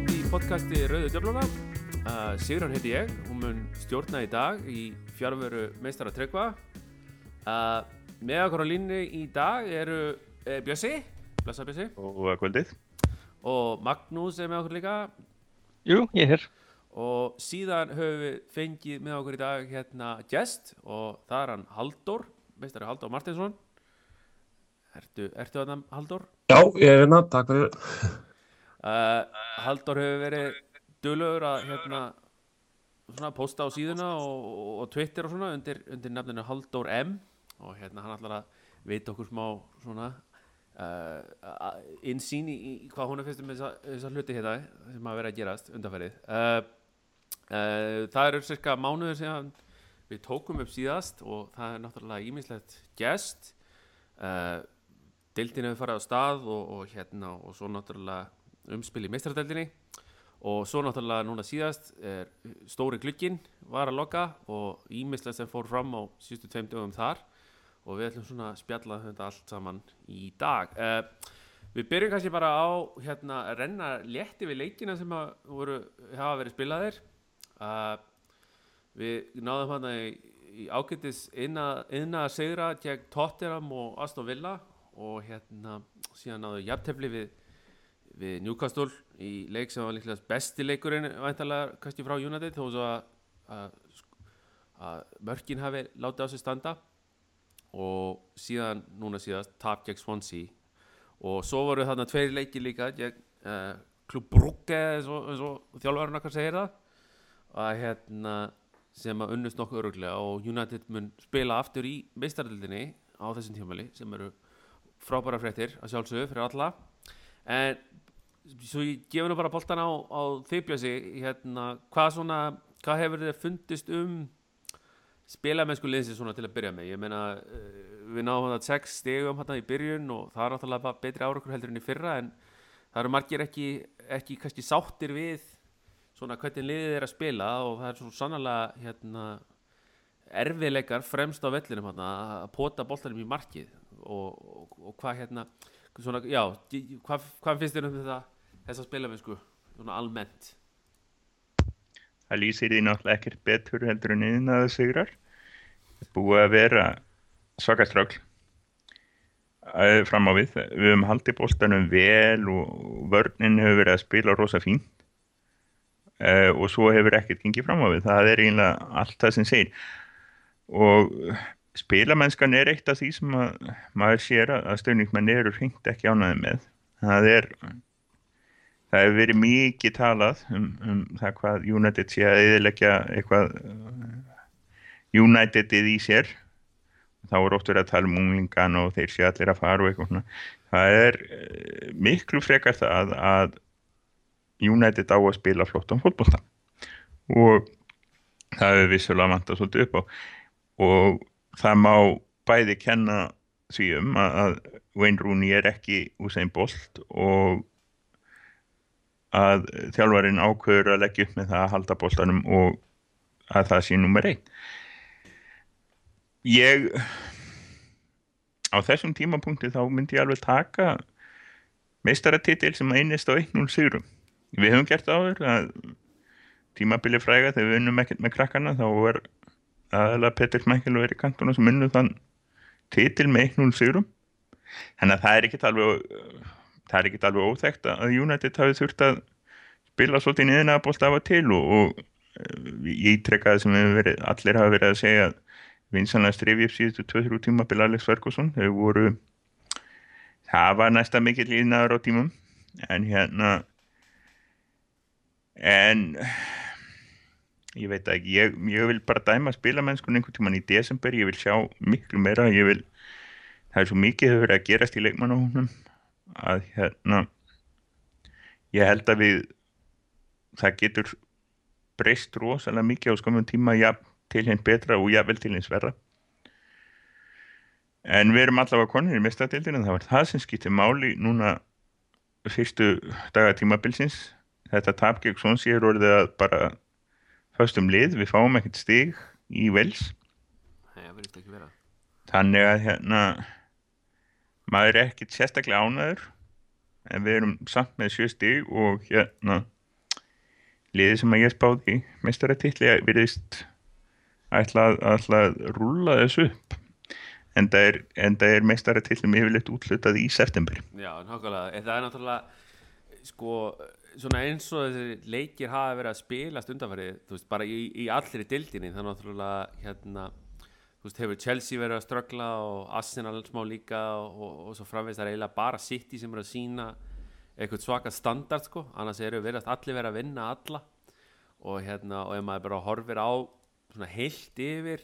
þátt í podcasti Rauðu Djöfluna. Uh, Sigrun heiti ég, hún mun stjórna í dag í fjárveru meistara Tryggva. Uh, með okkur á línni í dag eru uh, Bjössi, blessa Bjössi, og kvöldið. og Magnús er með okkur líka. Jú, ég er hér. Og síðan höfum við fengið með okkur í dag hérna gest og það er hann Halldór, meistari Halldór Martinsson. Ertu, ertu þarna Halldór? Já, ég er hérna, takk fyrir. Uh, Halldór hefur verið duglegur að hérna svona posta á síðuna og, og, Twitter og svona undir, undir nefninu Halldór M. Og hérna hann ætlar að veita okkur smá svona uh, insýn í, í hvað hún er fyrst um þessa, hluti hérna sem að vera að gerast undanferðið uh, uh, það eru cirka mánuður sem við tókum upp síðast og það er náttúrulega ímislegt gest deildin hefur farið á stað og, og hérna og svo náttúrulega umspil í meistaradeildinni. Og svo náttúrulega núna síðast er stóri glukkin var að loka og ímislega sem fór fram á síðustu tveim dögum þar. Og við ætlum svona að spjalla þetta allt saman í dag. Uh, við byrjum kannski bara á hérna að renna létti við leikina sem að voru, hafa verið spilaðir. Uh, við náðum hann í, í ágættis inna, að segra gegn Tottenham og Aston Villa. Og hérna síðan náðu jafntefli við við Newcastle í leik sem var líklega besti leikurinn væntalega kannski frá United þó svo að, að, mörkin hafi látið á sig standa. Og síðan núna síðast tap gegn Swansea. Og svo voru þarna tveir leiki líka gegn uh, Klub Brugge eins og, og þjálfvarinn okkar segir það. Að hérna sem að unnust nokkuð öruglega og United mun spila aftur í meistaröldinni á þessum tímali sem eru frábæra fréttir að sjálfsögðu fyrir alla en svo ég gefa nú bara boltan á, á þiðbljösi hérna, hvað svona hvað hefur þið fundist um spilamennsku liðsins svona til að byrja með? Ég meina uh, við náðum þetta sex stegum hérna í byrjun og það er náttúrulega betri árakur heldur enn í fyrra en það eru margir ekki, ekki kannski sáttir við svona hvernig liðið er að spila og það er svo sannlega hérna erfiðleikar fremst á vellinum hérna, að pota boltanum í markið og, og, og hvað hérna svona, já, hvað, hvað finnst þér um þetta þessa spilamennsku, svona almennt Það lýsir því náttúrulega ekkert betur heldur en sigrar. Það búið að vera svakaströgl fram á við. Við höfum haldið bóltanum vel og vörnin hefur verið að spila rosa fínt uh, og svo hefur ekkert gengið fram á við. Það er eiginlega allt það sem segir. Og spilamennskan er eitt af því sem að, maður sér að stöðningsmenn eru hringt ekki ánaði með. Það er það hefur verið mikið talað um, um það hvað United sé að eðilegja eitthvað uh, Unitedið í sér. Þá er oft verið að tala um unglingan og þeir sé allir að fara og eitthvað svona. Það er uh, miklu frekar það að United á að spila flottan fólkbólta og það hefur vissulega vantað svolítið upp á. Og það má bæði kenna því um að Wayne Rooney er ekki úr þeim bólt og að þjálfarinn ákveður að leggja upp með það að halda bóltanum og að það sé nummer einn ég á þessum tímapunkti þá myndi ég alveg taka meistaratitil sem einist á 1-0 sigurum við höfum gert áður að tímabili fræga þegar við unnum ekkert með krakkana þá er aðalega Petr Smækkel og Erik Cantona sem unnu þann titil með 1-0 sigurum. Þannig að það er ekkert alveg það er ekkert alveg óþægt að United hafi þurft að spila svolítið niðurna að bólta af og til og, og ég treka það sem verið, allir hafa verið að segja að vinsanlega strefi upp síðustu 2-3 tíma bila Alex Ferguson, þau voru það var næsta mikill íðnaður á tímum. En hérna en ég veit ekki, ég, ég vil bara dæma spilamennskun einhvern tíman í desember, ég vil sjá miklu meira, ég vil það er svo mikið hefur verið að gerast í leikmannahóknum að hérna ég held að við það getur breyst rosalega mikið á skamum tíma ja, til hinn betra og jável til hins verra. En við erum allavega konur í mestadildinu það var það sem skipti máli núna fyrstu daga tímabilsins. Þetta tap gegn Sonsi er orðið að bara föstum lið, við fáum ekkert stig í vels þannig að hérna maður er ekkert sérstaklega ánæður en við erum samt með sjö stig og hérna liðið sem að ég spáði mestaratitli virðist ætla að, ætla að rúlla þessu upp. En það er, er mestaratillum yfirleitt útlutað í september. Já, nákvæmlega, en það er náttúrulega sko, svona eins og þessi leikir hafa verið að spilast undanfærið, þú veist, bara í, í allri dildinni, er náttúrulega hérna, þú veist, hefur Chelsea verið að ströggla og Arsenal smá líka og, og, og svo framvegist það er eiginlega bara City sem er að sína eitthvað svaka standard, sko, annars eru verið allir verið að vinna alla og hérna, og ef maður bara horfir á svona heilt yfir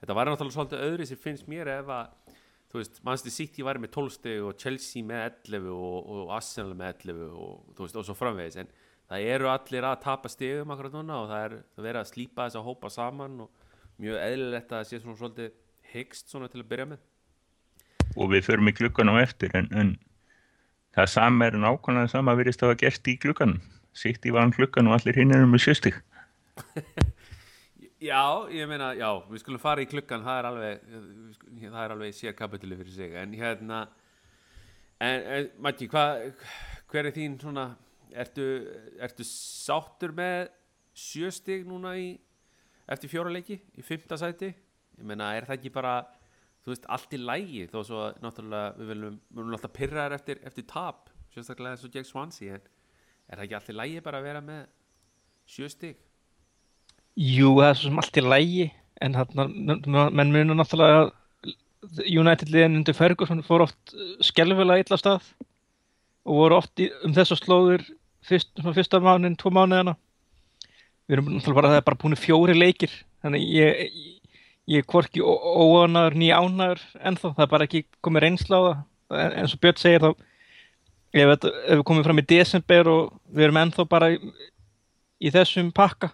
þetta var náttúrulega svolítið öðri sem finnst mér ef að þú veist, Manchester City var með 12 steg og Chelsea með 11 og, og Arsenal með 11 og, þú veist, og svo framvegis en það eru allir að tapa stegum akkurat núna og það er það verið að slípa þess að hópa saman og mjög eðlilegt að það sé svona svolítið hyggst svona til að byrja með. Og við förum í klukkan á eftir en, en það sama er nákvæmlega sama að virðist að hafa gert í klukkan City var hann klukkan og allir hinn erum með sjöstig Já, ég meina, já, við skulum fara í klukkan það er alveg það er alveg sér kapituli fyrir sig. En hérna en, en Maggi, hvað hver er þín svona ertu, ertu sáttur með sjöstig núna í eftir fjóra leiki, í fymta sæti? Ég meina, er það ekki bara þú veist, allt í lægi þó svo náttúrulega við viljum, við viljum alltaf pyrra þér eftir, eftir tap, sérstaklega eins og Jack Swansea en er það ekki allt í lægi bara að vera með sjöstig Jú, það er svo sem allt í lægi en menn munur náttúrulega að United liðin undir Ferguson fór oft skelvilega illa stað og voru oft í, um þessar slóður fyrst, fyrsta mánuðin, tvo mánuðina. Við erum náttúrulega bara það er bara búin fjóri leikir þannig ég, ég, er hvorki óanaður ný ánaður ennþá, það er bara ekki komið reynsla á það. En eins og Björn segir þá ef, ef við komum fram í desember og við erum ennþá bara í, í þessum pakka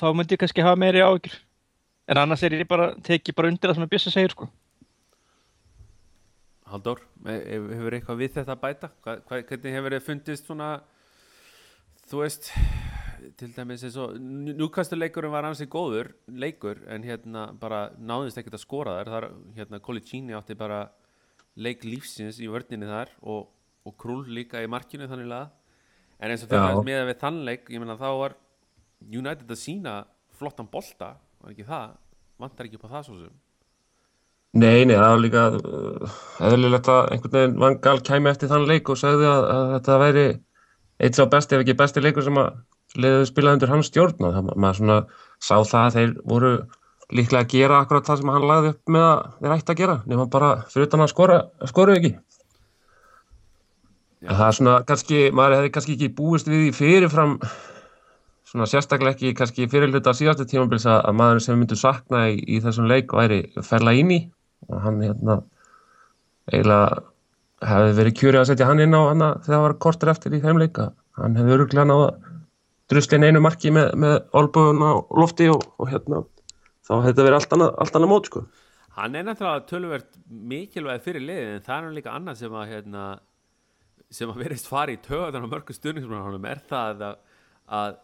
þá myndi ég kannski hafa meiri áhyggjur. En annars er ég bara, teki bara undir það sem að Bjössi segir sko. Halldór, hefur eitthvað við þetta að bæta? Hva, hva, hvernig hefur þið fundist svona þú veist til dæmis eins og núkastuleikurinn var ansið góður leikur en hérna bara náðist ekkert að skora þar. Þar hérna Colicini átti bara leik lífsins í vördninni þar og, og Krúl líka í markinu þannig að en eins og þetta með við þann leik ég menna þá var United að sína flottan bolta var ekki það, vantar ekki upp á það svo sem? Nei, nei, það var líka uh, eðlilegt að einhvern veginn Vangal kæmi eftir þann leik og sagði að, að þetta væri eitt sá besti ef ekki besti leikur sem að leiðu spilaði undir hans stjórn. Og maður svona sá það að þeir voru líklega að gera akkurat það sem hann lagði upp með að þeir ætti að gera nema bara fyrir utan að skora, skoru ekki. Já. það er svona kannski, maður hefði kannski ekki búist við í fyrirfram svona sérstaklega ekki kannski fyrirluta síðastu tímabils að maður sem myndur sakna í, í þessum leik væri í og hann hérna eiginlega hefði verið kjúrið að setja hann inn á hann þegar það var kortur eftir í þeim leika hann hefði öruglega náða druslin einu marki með, með olbúun á lofti og, og hérna þá hefði þetta verið allt annað, allt annað mót sko. Hann er náttúrulega tölverð mikilvæg fyrir liðin en það er líka annað sem að hérna, sem að verist fari í töðan á mörgum stundningsmannum er það að, að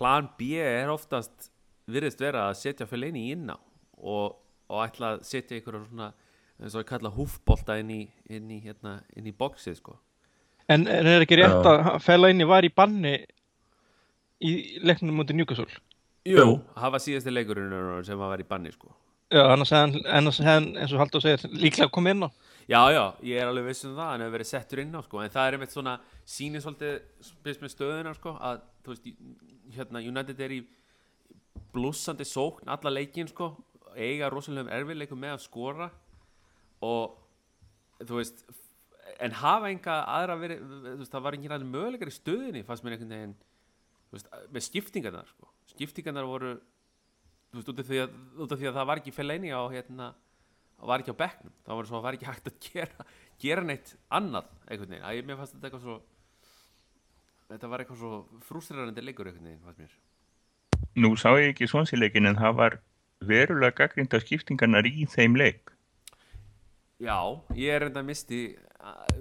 plan B er oftast virðist vera að setja fyrir leini inn á og, og ætla að setja einhverja svona eins og að kalla húfbolta inn í, inn í, hérna, inn í bóksið sko. En er ekki rétt að Fellaini var í banni í leiknum mútið Newcastle? Jú, það var síðasti leikurinn sem var í banni sko. Já, annars hefði hann, eins og Haldur segir, líklega komið inn á. Já, já, ég er alveg viss um það, hann hefur verið settur inn á sko, en það er einmitt svona sínið svolítið spils með stöðuna sko, að þú veist, hérna United er í blúsandi sókn alla leikin sko, eiga rosalega erfiðleikum með að skora og þú veist en hafa enga aðra verið veist, það var engin aðeins möguleikar í stöðinni fannst mér einhvern veginn veist, með skiptingarnar sko. skiptingarnar voru veist, út, af að, út af því að það var ekki feleini á hérna, var ekki á bekknum. Það var, svo, var ekki hægt að gera, gera neitt annað einhvern veginn. Að mér fannst þetta eitthvað svo þetta var eitthvað svo frústrærandi leikur einhvern veginn fannst mér. Nú sá ég ekki svonsileikin en það var verulega gaggrinda skiptingarnar í þeim leik. Já, ég er enda að misti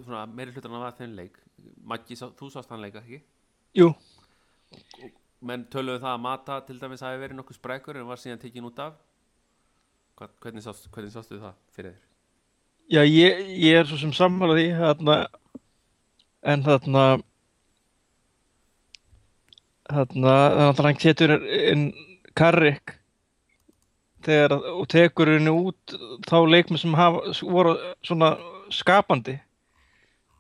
svona, meiri hlutan af þeim leik. Maggi, þú sást hann leika, ekki? Jú. Menn töluðu það að Mata til dæmis hafi verið nokkuð sprækur en var síðan tekinn út af Hvernig sást, hvernig sástu það fyrir þér? Já, ég, ég er svo sem sammála því hérna en þarna þarna þannig að hann setur inn Karrik þegar og tekur henni út þá leikmenn sem hafa, voru svona skapandi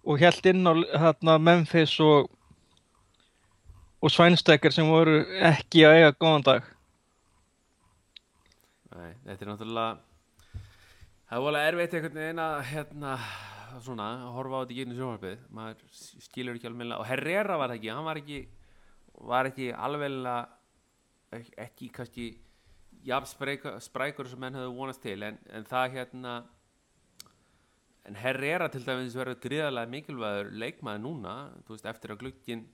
og held inn á þarna Memphis og og Svænstekar sem voru ekki að eiga góðan dag Nei, þetta er náttúrulega það er volið erfitt einhvern veginn að hérna, svona, að horfa á þetta í gegnum sjónvarpið. Maður skilur ekki alveg og Herrera var ekki, hann var ekki var ekki alveg ekki, kannski jafn sprækur, sem menn hefðu vonast til en, en það hérna en Herrera til dæmis verður gríðarlega mikilvægur leikmaður núna þú veist, eftir að glugginn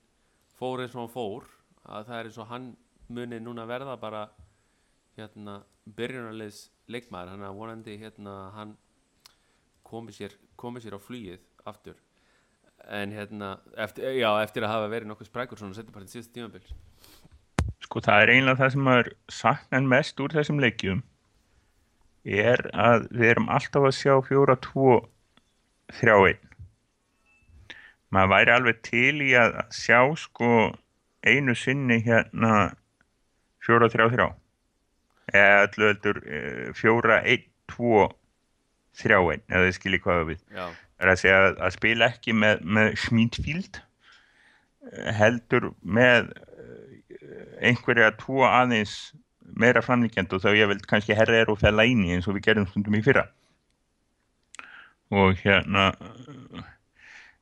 fór eins og hann fór að það er eins og hann muni núna verða bara hérna byrjunarliðs leikmaður hann að vonandi hérna hann komi sér, komi sér á flugið aftur en hérna eftir, já, eftir að hafa verið nokkuð sprækur svona setjapartin síðast tímabil Sko það er eiginlega það sem maður saknar mest úr þessum leikjum er að við erum alltaf að sjá fjóra, tvo, þrjá einn. Maður væri alveg til í að sjá sko einu sinni hérna fjóra, þrjá, þrjá. Eða allu heldur eh, fjóra, einn, tvo, þrjá einn, eða þið skiljið hvað við. já, er að segja að, að spila ekki með, með Schmidfield eh, heldur með eh, einhverja tvo aðeins meira framlíkjand og þá ég vil kannski herra er og inn í eins og við gerum stundum í fyrra. Og hérna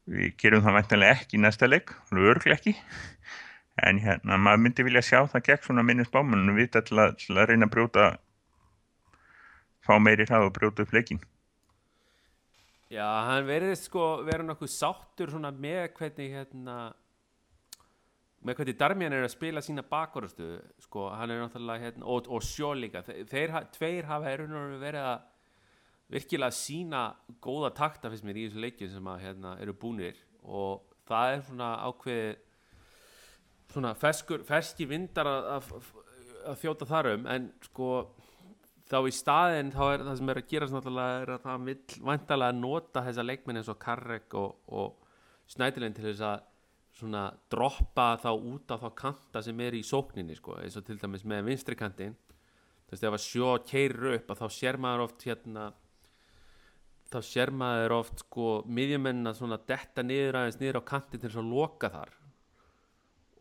við gerum það væntanlega ekki í næsta leik, alveg örglega ekki en hérna maður myndi vilja sjá það gegn svona minni spámanum við til, að- til að reyna að brjóta fá meiri hrað og brjóta upp leikin já, hann verðist sko vera nokkuð sáttur svona með hvernig hérna með hvernig Darmian er að spila sína bakvarastu sko, hann er náttúrulega hérna, og, og sjó líka, þeir, tveir hafa er verið að virkilega sína góða takta fyrst mér í þessu leikjum sem að hérna, eru búnir. Og það er svona ákveðið svona feskur, ferski vindar að, að, þjóta þar um en sko þá í staðinn þá er það sem er að gera náttúrulega er að það vill vantarlega nota þessa leikmenn eins og Karrek og, og Snædilin til þess að svona droppa þá út á þá kanta sem er í sókninni sko eins og til dæmis með vinstri kantinn. Þú veist ef að sjó keirir upp að þá sér maður oft hérna þá sér maður oft sko miðjumenn að svona detta niður aðeins niður á kantin til þess að loka þar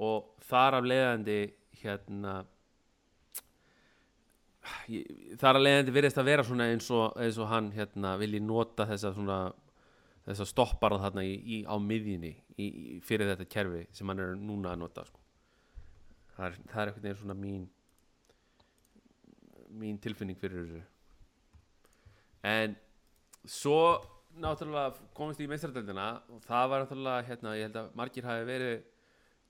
og þar af leiðandi hérna ég- þar af leiðandi virðist að vera svona eins og, eins og hann hérna vilji nota þessa svona þessa stoppara þarna í, í, á miðjunni í, fyrir þetta kerfi sem hann er núna að nota sko. það, er, er einhvern veginn svona mín mín tilfinning fyrir þessu en svo náttúrulega komist í meistradöldina og það var náttúrulega hérna, ég held að margir hafi verið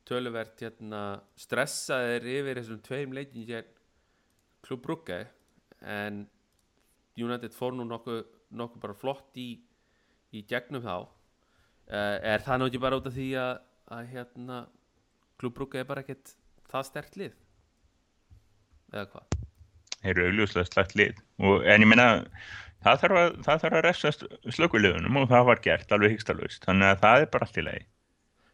töluvert hérna, stressaðir yfir þessum tveim leikin gegn Klub Brugge en United fór nú nokkuð nokkuð bara flott í, í gegnum þá. Uh, er það ekki bara út af því að, að hérna, Klub Brugge er bara ekkert það stert lið? Eða hvað? Þeir eru augljóslega slætt lið. Og, en ég meina það þarf að, það að refsa slökuliðunum og það var gert alveg hyggstalaust þannig að það er bara allt í lagi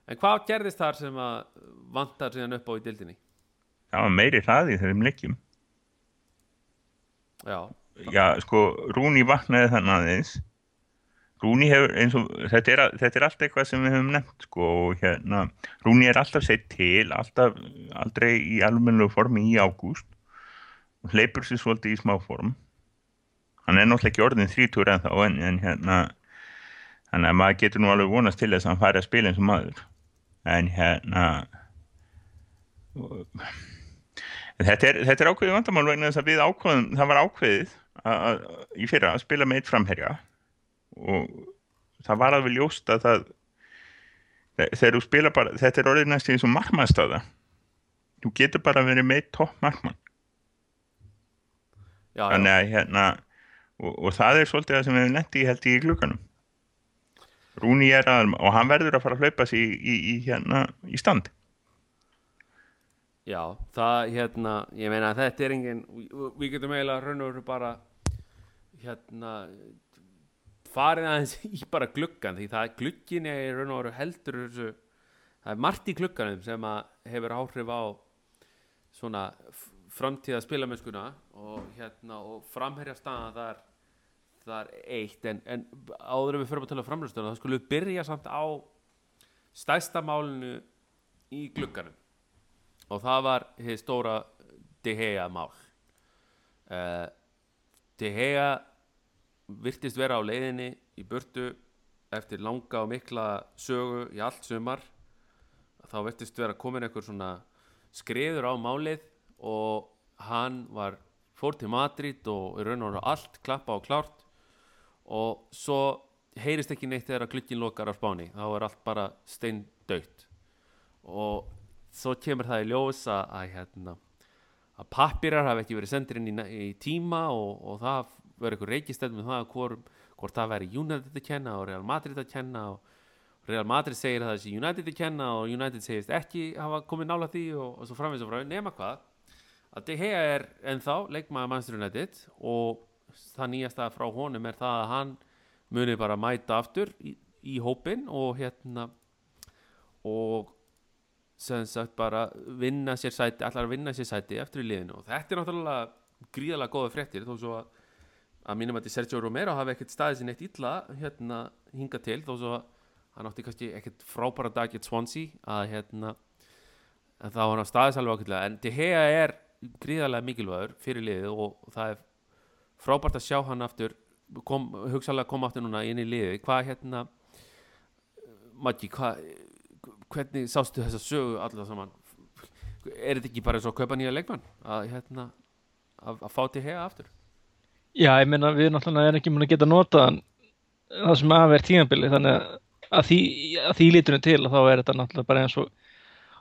en hvað gerðist þar sem að vantar síðan upp á í dildinni það var meiri hraði í þeim leikjum. Já, já sko Rúni vaknaði þannig aðeins. Rúni hefur eins og þetta er, þetta er allt eitthvað sem við höfum nefnt sko og hérna Rúni er alltaf sett til alltaf aldrei í almennlu formi í ágúst. Og hleypur sér svolítið í smá form. Hann er náttúrulega ekki orðin þrítúr en þá en, en hérna þannig að maður getur nú alveg vonast til þess að hann fari að spila eins og maður en hérna þetta er, þetta er ákveðið vandamál vegna þess að við ákveðum, það var ákveðið að, að, í fyrra að spila með eitt framherja og það var alveg ljóst að það þegar þú spila bara, þetta er orðið næst eins og markmannstaða þú getur bara verið með topp markmann. Þannig að hérna og, og það er svolítið það sem við hefum í held í glukkanum Rúni er að og hann verður að fara að hlaupa sig í, í, í hérna í stand. Já, það hérna, ég meina að þetta er engin, við- getum eiginlega raun og veru bara hérna farið aðeins í bara gluggan því það gluggin er raun og veru heldur þessu, það er margt í glugganum sem að hefur áhrif á svona framtíða spilamennskuna og hérna og framherja staðan það er það er eitt en, en áður en við fyrir að tala framlöstunum þá skulum við byrja samt á stærsta málinu í glugganum. Og það var hér stóra De Gea mál. Uh, De Gea virtist vera á leiðinni í burtu eftir langa og mikla sögu í allt sumar. Þá virtist vera komin einhver svona skriður á málið og hann var fór til Madrid og raun og veru allt klappa og klárt og svo heyrist ekki neitt þegar að glukkin lokar á Spáni. Þá er allt bara steindautt. Og svo kemur það í ljós að, að, hérna, að pappirar hafi ekki verið sendir inn í, í tíma og, og það verður eitthvað reykisteld með það hvor, hvort það væri United að kenna og Real Madrid að kenna og Real Madrid segir að það sé United að kenna og United segist ekki hafa komið nála því og, og svo framvegis og framvegis. Nema hvað að De Gea er ennþá leikmaður Manchester United og það nýjasta frá honum er það að hann muni bara mæta aftur í, í hópin og hérna og sem sagt bara vinna sér sæti, allar að vinna sér sæti eftir í liðinu. Og þetta er náttúrulega gríðalega góða fréttir þó svo að, að mínum að Sergio Romero hafi ekkert staðið sér neitt illa hérna hinga til þó svo að hann átti kannski ekkert frábæra dag gett Swansea að hérna en þá var hann staðis alveg ákveðlega en De Gea er gríðalega mikilvægur fyrir liðið og það er frábært að sjá hann aftur kom, hugsalega koma aftur núna inn í liðið. Hvað hérna Maggi, hvað hvernig sástu þessa sögu allar saman? Er þetta ekki bara og að kaupa nýja leikmann? Að hérna að, að fá til hega aftur? Já, ég meina við náttúrulega erum ekki mun að geta nota það sem að vera tíðanbili þannig að, að því, að því lítunum til þá er þetta náttúrulega bara eins og,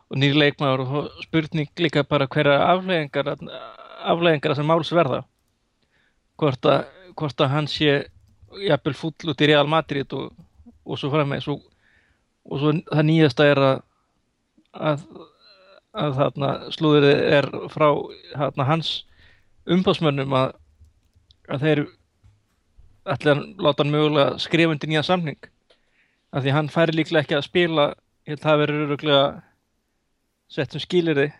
og nýr leikmaður og spurning líka bara hverja afleggingar afleggingar sem máls verða hvort að, hvort að hann sé jafnvel fúll út í Real Madrid og, og svo frammeins og, og svo það nýjasta er að að, að þarna slúðurinn er frá þarna hans umbásmönnum að að þeir ætla að láta hann mögulega skrifa undir nýja samning. Af því hann færi líklega ekki að spila ég held að það verður öruglega sett sem skilir þið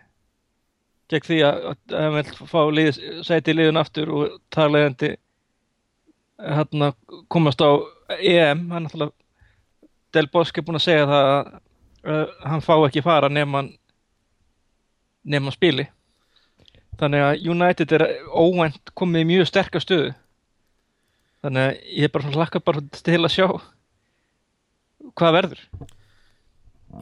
gegn því að að hann vil fá lið, sæti liðun aftur og talaðandi hann að komast á EM hann ætla Del Bosque er búin að segja það að, að hann fá ekki fara hann nema hann spili. Þannig að United er óvænt komið í mjög sterkar stöðu. Þannig að ég er bara hlakka bara til að sjá hvað verður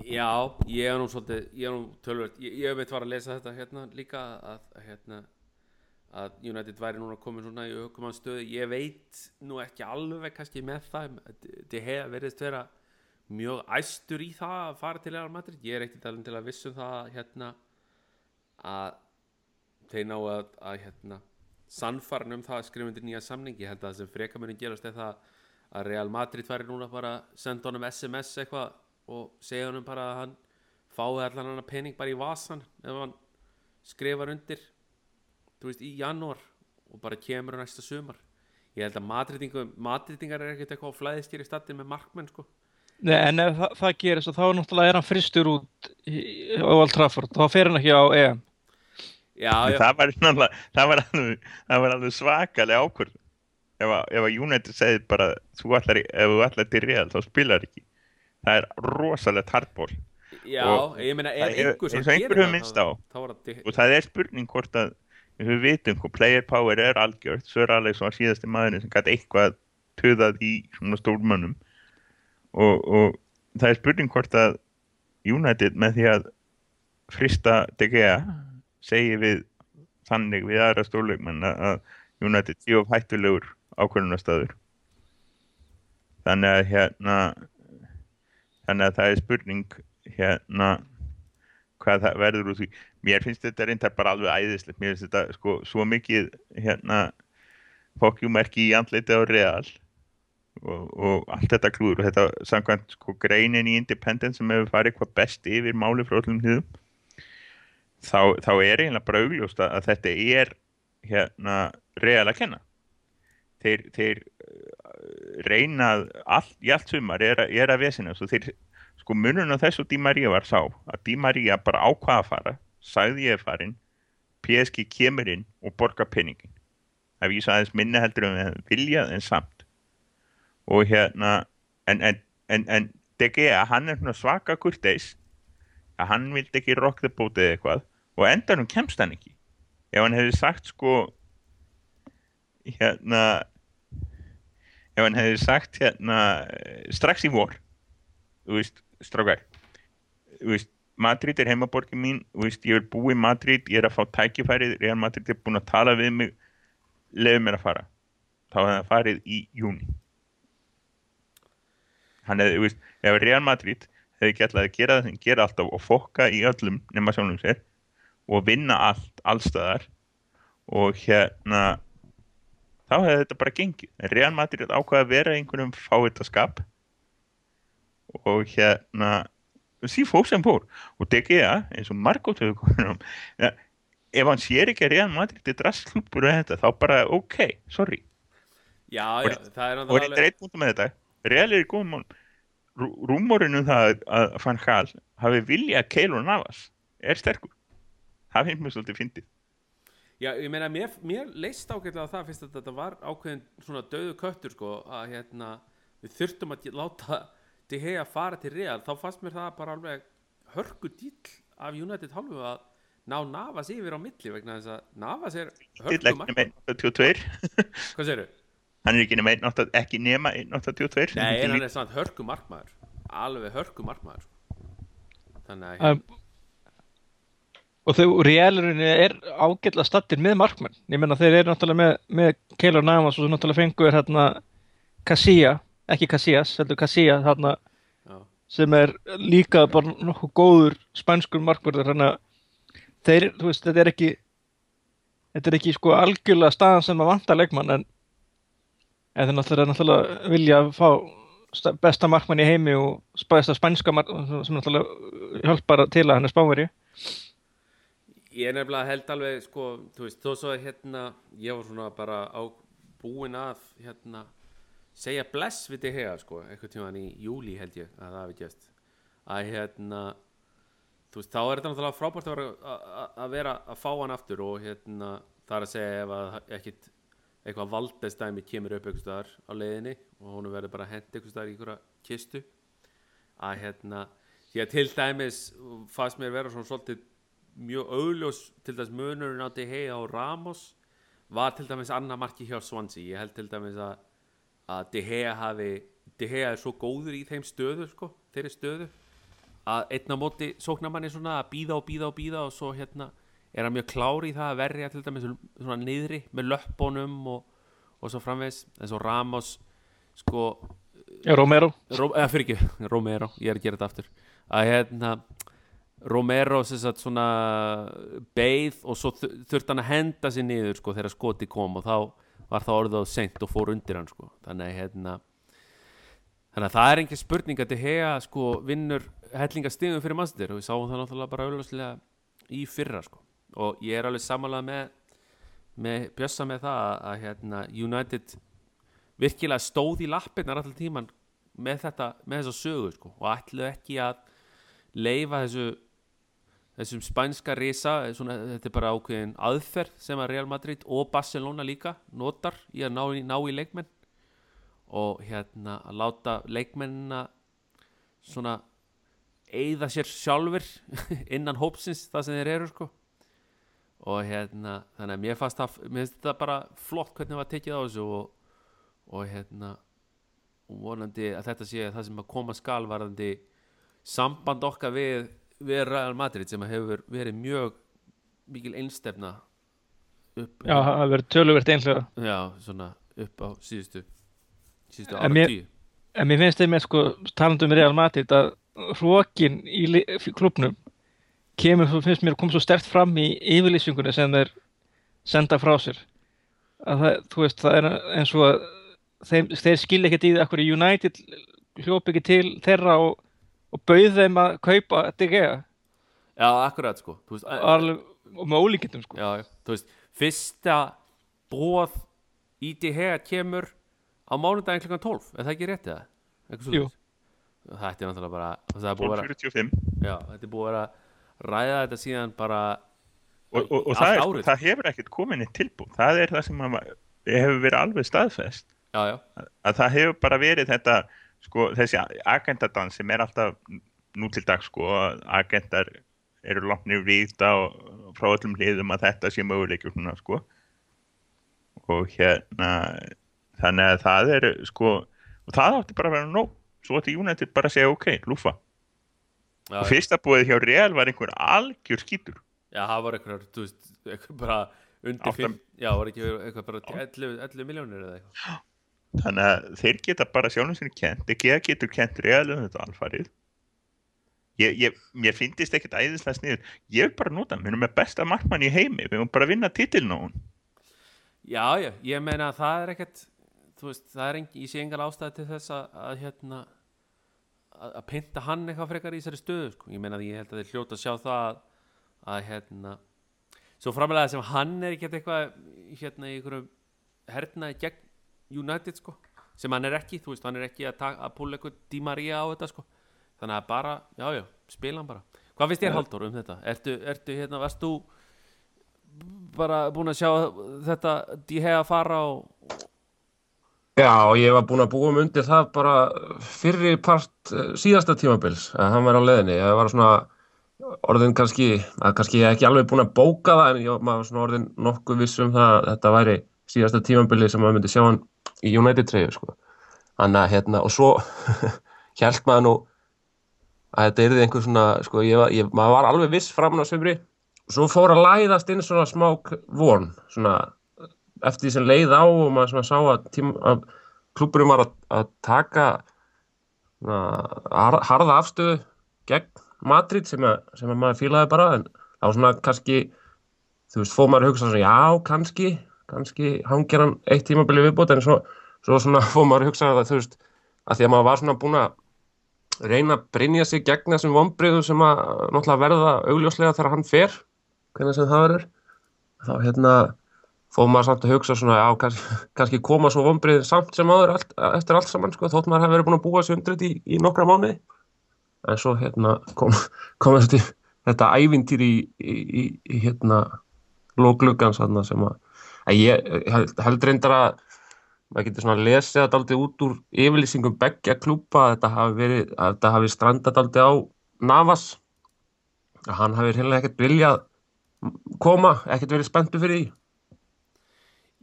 Já, ég er nú svolítið ég er nú tölvöld, ég, ég veit var að lesa þetta hérna líka að, hérna að United væri núna komið svona í aukumann stöðu, ég veit nú ekki alveg kannski með það þetta hefur veriðst vera mjög æstur í það að fara til Real Madrid. Ég er ekkert alveg til að vissum það hérna að þeir ná að, að hérna sannfarn um það að skrifa undir nýja samning. Ég held að það sem freka muni gerast er það að Real Madrid væri núna bara að senda honum SMS eitthvað og segja honum bara að hann fái allan hann pening bara í vasan ef hann skrifar undir þú veist í janúar og bara kemur næsta sumar. Ég held að Madridingar er ekkert eitthvað á flæðiskir í statin með markmenn sko. Nei, en ef það, það gerist þá er náttúrulega er hann fristur út í, á Old Trafford þá fer hann ekki á EM. Já, já, það var, það var alveg, það var alveg svakalega ákvörð ef að, ef að United segir bara þú ætlar, í- ef þú ætlar til Real þá spilar ekki það er rosalegt hardball. Já og ég meina er- einhver sem gerir það, þá- þá og það er spurning hvort að við vitum hvað player power er algjört. Sör Alex var síðasti maðurinn sem gæti eitthvað töðað í svona stórmönnum. Og, og það er spurning hvort að United með því að frista De Gea segi við þannig við aðra stórleikmenn að United séu hættulegur ákvörðunarstaður. Þannig að hérna þannig að það er spurning hérna hvað það verður úr því. Mér finnst þetta reyndar bara alveg æðislegt. Mér finnst þetta sko svo mikið hérna fokkjúmerki í andleiti á real og, og allt þetta klúður. Og þetta samkvæmt sko greinin í Independent sem hefur farið hvað best yfir máli frá öllum hliðum þá, þá er eiginlega bara augljóst að, þetta er hérna real að kenna. Þeir, þeir reyna að allt, í allt sumar er, að- er að vesina. Sko munun á þessu Di Maria var sá að Di Maria bara ákvaða að fara sagði ég er farin PSG kemur inn og borgar penningin það vísa aðeins minni heldur um við viljað en samt. Og hérna en, en, en, en De Gea, hann er svaka kurteis að hann vildi ekki boat eða eitthvað og endanum kemst hann ekki. Ef hann hefði sagt sko hérna ef hann hefði sagt hérna eh, strax í vor þú veist, strákar þú veist, Madrid er heimaborgin mín þú veist, ég er búið Madrid, ég er að fá tækifærið, Real Madrid er búin að tala við mig leiði mér að fara. Þá hefði það farið í júni hann hefði, þú veist, ef Real Madrid hefði alltaf að gera það sem gera alltaf og fokka í öllum nema sjálfum sér og vinna allt, allstaðar og hérna þá hefði þetta bara gengið. En Real Madrid ákvaði að vera í einhverjum fávitaskap og hérna sí fór sem fór. Og De Gea eins og Margot hefur komin um ja, ef hann sér ekki að Real Madrid er drastlúpur og þetta þá bara ok, sorry. Já, Og- já, það er og þetta er eitt punktum með þetta. Real er í góðum mál rúmorinn um það að Van Gaal hafi vilja að Keylor Navas er sterkur. Það finnst mér svolítið fyndið Já, ég meina, mér, mér leist ágætlega á það fyrst að þetta var ákveðin svona döðu köttur sko, að hérna, við þurftum að láta De Gea fara til Real þá fannst mér það bara alveg hörku dýll af United hálfu að ná Navas yfir á milli vegna þess að Navas er Til hörku ekki markmann nema 182 Hvað segirðu? hann er ekki nema 1, ekki nema 182 Nei, en hann er samt hörku markmaður alveg hörku markmaður sko. þannig að um, og þau realurinn er ágætlega stattir með markmenn. Ég menna þeir eru náttúrulega með, með Keylor Navas og náttúrulega fengur hérna Casilla, ekki Casillas heldur Casilla þarna já, sem er líka bara nokkuð góður spænskur markvörður. Að þeir, þú veist, þetta er ekki þetta er ekki sko algjörlega staðan sem að vanta leikmann en en þeir náttúrulega, náttúrulega vilja fá sta- besta markmann í heimi og besta spænska markmann sem náttúrulega hjálpar til að hann er spánveri ég er nefnilega held alveg sko, þú veist, þó svo að hérna ég var svona bara á búin að hérna segja bless við þig hega sko, eitthvað tímaðan í júli held ég að það gæst að hérna þú veist, þá er þetta náttúrulega frábært að vera að- vera að fá hann aftur og hérna það er að segja ef að ekkit eitthvað valdestæmi kemur upp einhvers staðar á leiðinni og hún verður bara hent einhvers staðar í einhverja kistu. Að hérna að til dæmis fannst mér vera svona svolítið mjög augljós til dæmis munurinn á DH og Ramos var til dæmis annað marki hjá Swansea. Ég held til dæmis að, að DH hafi DH er svo góður í þeim stöðu sko, þeirri stöðu að einn á móti sóknarmanni svona að býða og býða og býða og svo hérna er hann mjög klári í það að verja til dæmis svona niðri með löppunum og, og svo framvegs eins og Ramos sko Romero. Ró, eða fyrir ekki, Romero, ég er að gera þetta aftur. Að hérna Romero sagt svona beið og svo þu- þurfti hann að henda sér niður sko þegar skoti kom og þá var það orðið á seint og fór undir hann sko. Þannig hérna þannig að það er engin spurning að Hea sko vinnur hellingastigum fyrir mannstir og við sáum það náttúrulega bara auðvitað í fyrra sko. Og ég er alveg samanlega með með Bjössa með það að, að hérna United virkilega stóð í lappirnar alltaf tíman með með þessa sögu sko, og ætluðu ekki að leifa þessu þessum spænska risa svona, þetta er bara ákveðin aðferð sem að Real Madrid og Barcelona líka notar í að ná, ná í leikmenn. Og hérna að láta leikmennina svona eigða sér sjálfur innan hópsins það sem þeir eru sko. Og hérna þannig að mér fannst það mér finnst þetta bara flott hvernig var tekið á þessu og, og hérna og vonandi að þetta sé það sem að koma skal varðandi samband okkar við, við Real Madrid sem hefur verið mjög mikil einstefna upp, Já, það hafi verið töluvert einhlega já, svona upp á síðustu síðustu ára tíu En mér finnst þeim með sko talandum um Real Madrid að hrókin í klúbnum kemur, svo finnst mér, kom svo stert fram í yfirlýsingunni sem þeir senda frá sér. Að það, þú veist, það er eins og að þeim, þeir skilja ekkert í það akkur United hljóp ekki til þeirra og, og bauð þeim að kaupa DG Já, akkurat sko. Þú veist, alveg, og með ólíkindum sko. Já, já, þú veist, fyrsta bóð í DH kemur á mánudaginn klukkan 12 er það ekki rétt eða? Jú. það er náttúrulega bara það er búið að vera, 12.45 já, þetta er búið að vera ræða þetta síðan bara og, og, og það, er, það hefur ekkert komin eitt tilbúð það er það sem að, hefur verið alveg staðfest. Já, já, að það hefur bara verið þetta sko, þessi agendadans sem er alltaf nú til dag sko, agendar eru lóknir við þetta og frá öllum liðum að þetta sé möguleikjur svona sko. Og hérna þannig að það er sko og það átti bara að vera nóg. Svo átti United bara að segja ok, lúfa. Já, og fyrsta búið hjá Real var einhver algjör skítur. Já, það var eitthvað, þú veist, eitthvað bara undir 5, já, var ekki eitthvað bara 11, 11 miljónir eða eitthvað þannig að þeir geta bara sjálfum sinni kent ekki að getur kent Real um þetta alfarið. Ég, ég, mér finnist ekkert æðislega sniður ég vil bara nota, hann, við erum með besta markmann í heimi við erum bara að vinna titiln á hún Já, já, ég meina að það er ekkert þú veist, það er engi, ég sé engan ástæði til þess að, að hérna að, að pynta hann eitthvað frekar í þessari stöðu sko. ég meina að ég held að þið hljóta að sjá það að, að hérna svo framlega sem hann er ekkert eitthvað hérna í einhverjum hernaði gegn United sko sem hann er ekki, þú veist, hann er ekki að, að púla eitthvað Di Maria á þetta sko þannig að bara, já, já, spila hann bara hvað finnst þér Halldór um þetta? Ertu, ertu hérna, varst þú bara búin að sjá þetta Di Hea fara og Já, ég var búinn að búa um undir það bara fyrri part eh, síðasta tímabils að hann var á leiðinni. Ég var svona orðin kannski, að kannski ég ekki alveg búinn að bóka það en ég var svona orðin nokkuð viss um það að þetta væri síðasta tímabili sem maður myndi sjá hann í United treyju sko. Þannig að hérna og svo hjælt maður nú að þetta yrði einhver svona, sko, ég ég, maður var alveg viss framan á sömri svo fór að læðast inn svona smá k- von, svona eftir því sem leið á og maður svona sá að, að klúburum var að, að taka na, har- harða afstöðu gegn Madrid sem, að, sem að maður fílaði bara en það var svona kannski þú veist, fór maður að hugsa svona, já, kannski kannski hangir hann eitt tímabili viðbútt en svo, svo svona fór maður að hugsa að þú veist, að því að maður var svona búin að reyna að brynja sig gegn þessum vombriðu sem að náttúrulega verða augljóslega þegar hann fer hvernig sem það verður. Þá hérna fór maður samt að hugsa svona já, kannski, kannski koma svo vombriðin samt sem áður allt, eftir allt saman sko, þótt maður hefur verið búin að búa sig undrið í, í nokkra mánuði. En svo hérna kom, kom þetta, þetta ævintýr í, í, í, hérna lókluggans þarna sem að, að ég held, held reyndar að maður getur svona lesið þetta aldrei út úr yfirlýsingum beggja klúpa þetta hafi verið, þetta hafi strandat aldrei á Navas að hann hafi hérna ekkert viljað koma, ekkert verið spenntu fyrir því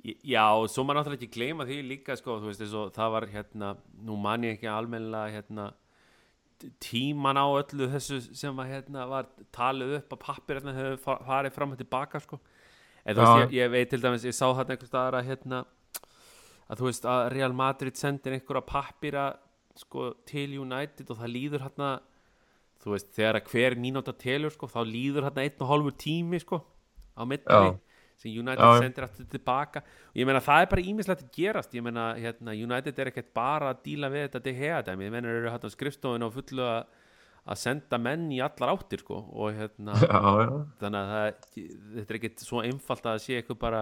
Já, svo maður náttúrulega ekki gleyma því líka sko, þú veist, og það var hérna, nú man ég ekki almennilega hérna, tíman á öllu þessu sem að hérna var talið upp að pappir hérna hefur fa- farið fram og tilbaka sko. En þú veist, ég, ég veit til dæmis, ég sá hérna einhvers staðar að hérna að þú veist að Real Madrid sendir einhverja pappira sko til United og það líður hérna þú veist, þegar að hver mínúta telur sko, þá líður hérna einn og hálfur tími sko á Já. sem United Já, sendir aftur tilbaka. Og ég meina það er bara ímislegt að gerast. Ég meina hérna, United er ekkert bara að díla við þetta dæmi, ég meina eru hérna á skrifstofinu og fullu að að senda menn í allar áttir sko og hérna já, já, þannig að það, þetta er ekkert svo einfalt að sé eitthvað bara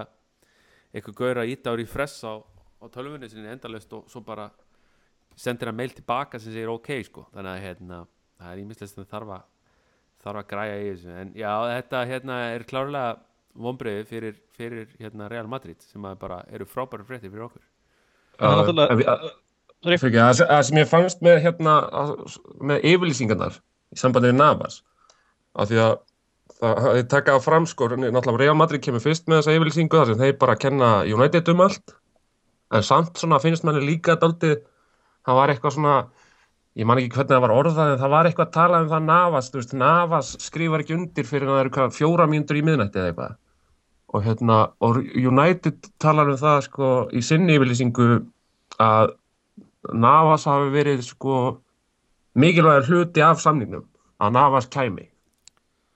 eitthvað gaur að íta á refresh á, á tölvunni sinni endalaust og svo bara sendir hann mail tilbaka sem segir ok sko. Þannig að hérna, það er ímislegt sem þarf að þarf að græja í þessu. En já þetta hérna er klárlega vonbreiði fyrir, fyrir hérna Real Madrid sem að bara eru frábæri frétti fyrir okkur. Það er náttúrulega- Að- það sem- ég fannst með hérna að- með yfirlýsingarnar í sambandi við Navas af því að það það taka á fram sko, náttúrulega Real Madrid kemur fyrst með þessa yfirlýsingu þar sem þeir bara kenna United um allt. En samt svona finnst manni líka daldið, það var eitthvað svona ég man ekki hvernig það var orðað en það var eitthvað að tala um það Navas, veist, Navas skrifar ekki undir fyrir að það eru hvað, fjóra mínútur í miðnætti eða eitthvað. Og hérna, og United talar um það sko í sinni yfirlýsingu að Navas hafi verið sko mikilvægur hluti af samningnum að Navas kæmi.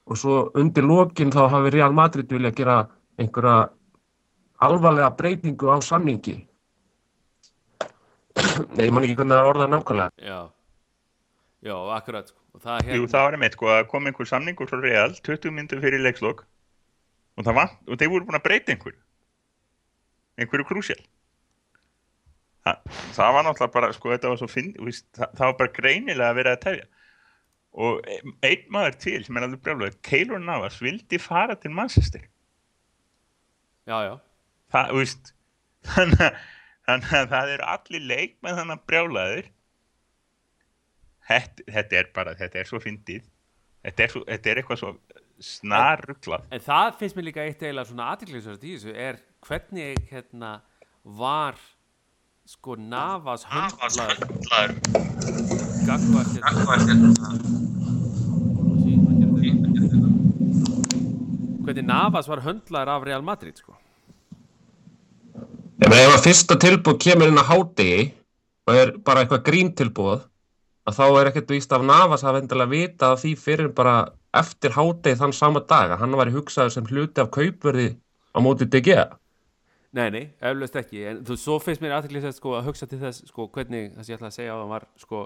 Og svo undir lokin þá hafi Real Madrid vilja gera einhverja alvarlega breytingu á samningi. Nei, ég man ekki hvernig það er orðað nákvæmlega. Já, já, akkurat sko. og það er Jú, hérna það var einmitt sko að kom einhver samningur frá Real 20 minnum fyrir leikslokk og það var, og þeir voru búin að breyta einhver einhverju krúsjál það, var náttúrulega bara sko þetta var svo finn, víst, það, það var bara greinilega að vera að tefja. Og einn maður til sem er alveg brjálega Keylor Navas vildi fara til Manchester. Já, já, það, veist þannig að, þannig að það eru allir leikmenn þannig að brjálaður þetta, þetta er bara þetta er svo fyndið. Þetta er, þetta er eitthvað svo snarruglað. En það finnst mér líka eitt eiginlega svona aðtiklisvært í þessu er hvernig hérna var sko Navas höndlaður þetta? hvernig Navas var höndlaður af Real Madrid sko? Ef að fyrsta tilbúð kemur inn á hádegi og er bara eitthvað gríntilbúð að þá er ekkert víst af Navas að vendilega vita af því fyrir bara eftir hádegi þann sama dag að hann var hugsaður sem hluti af kaupverði á móti DG Nei, nei, eflaust ekki. En þú, svo finnst mér aðteklisvært sko að hugsa til þess sko hvernig, sem ég ætla að segja á það var sko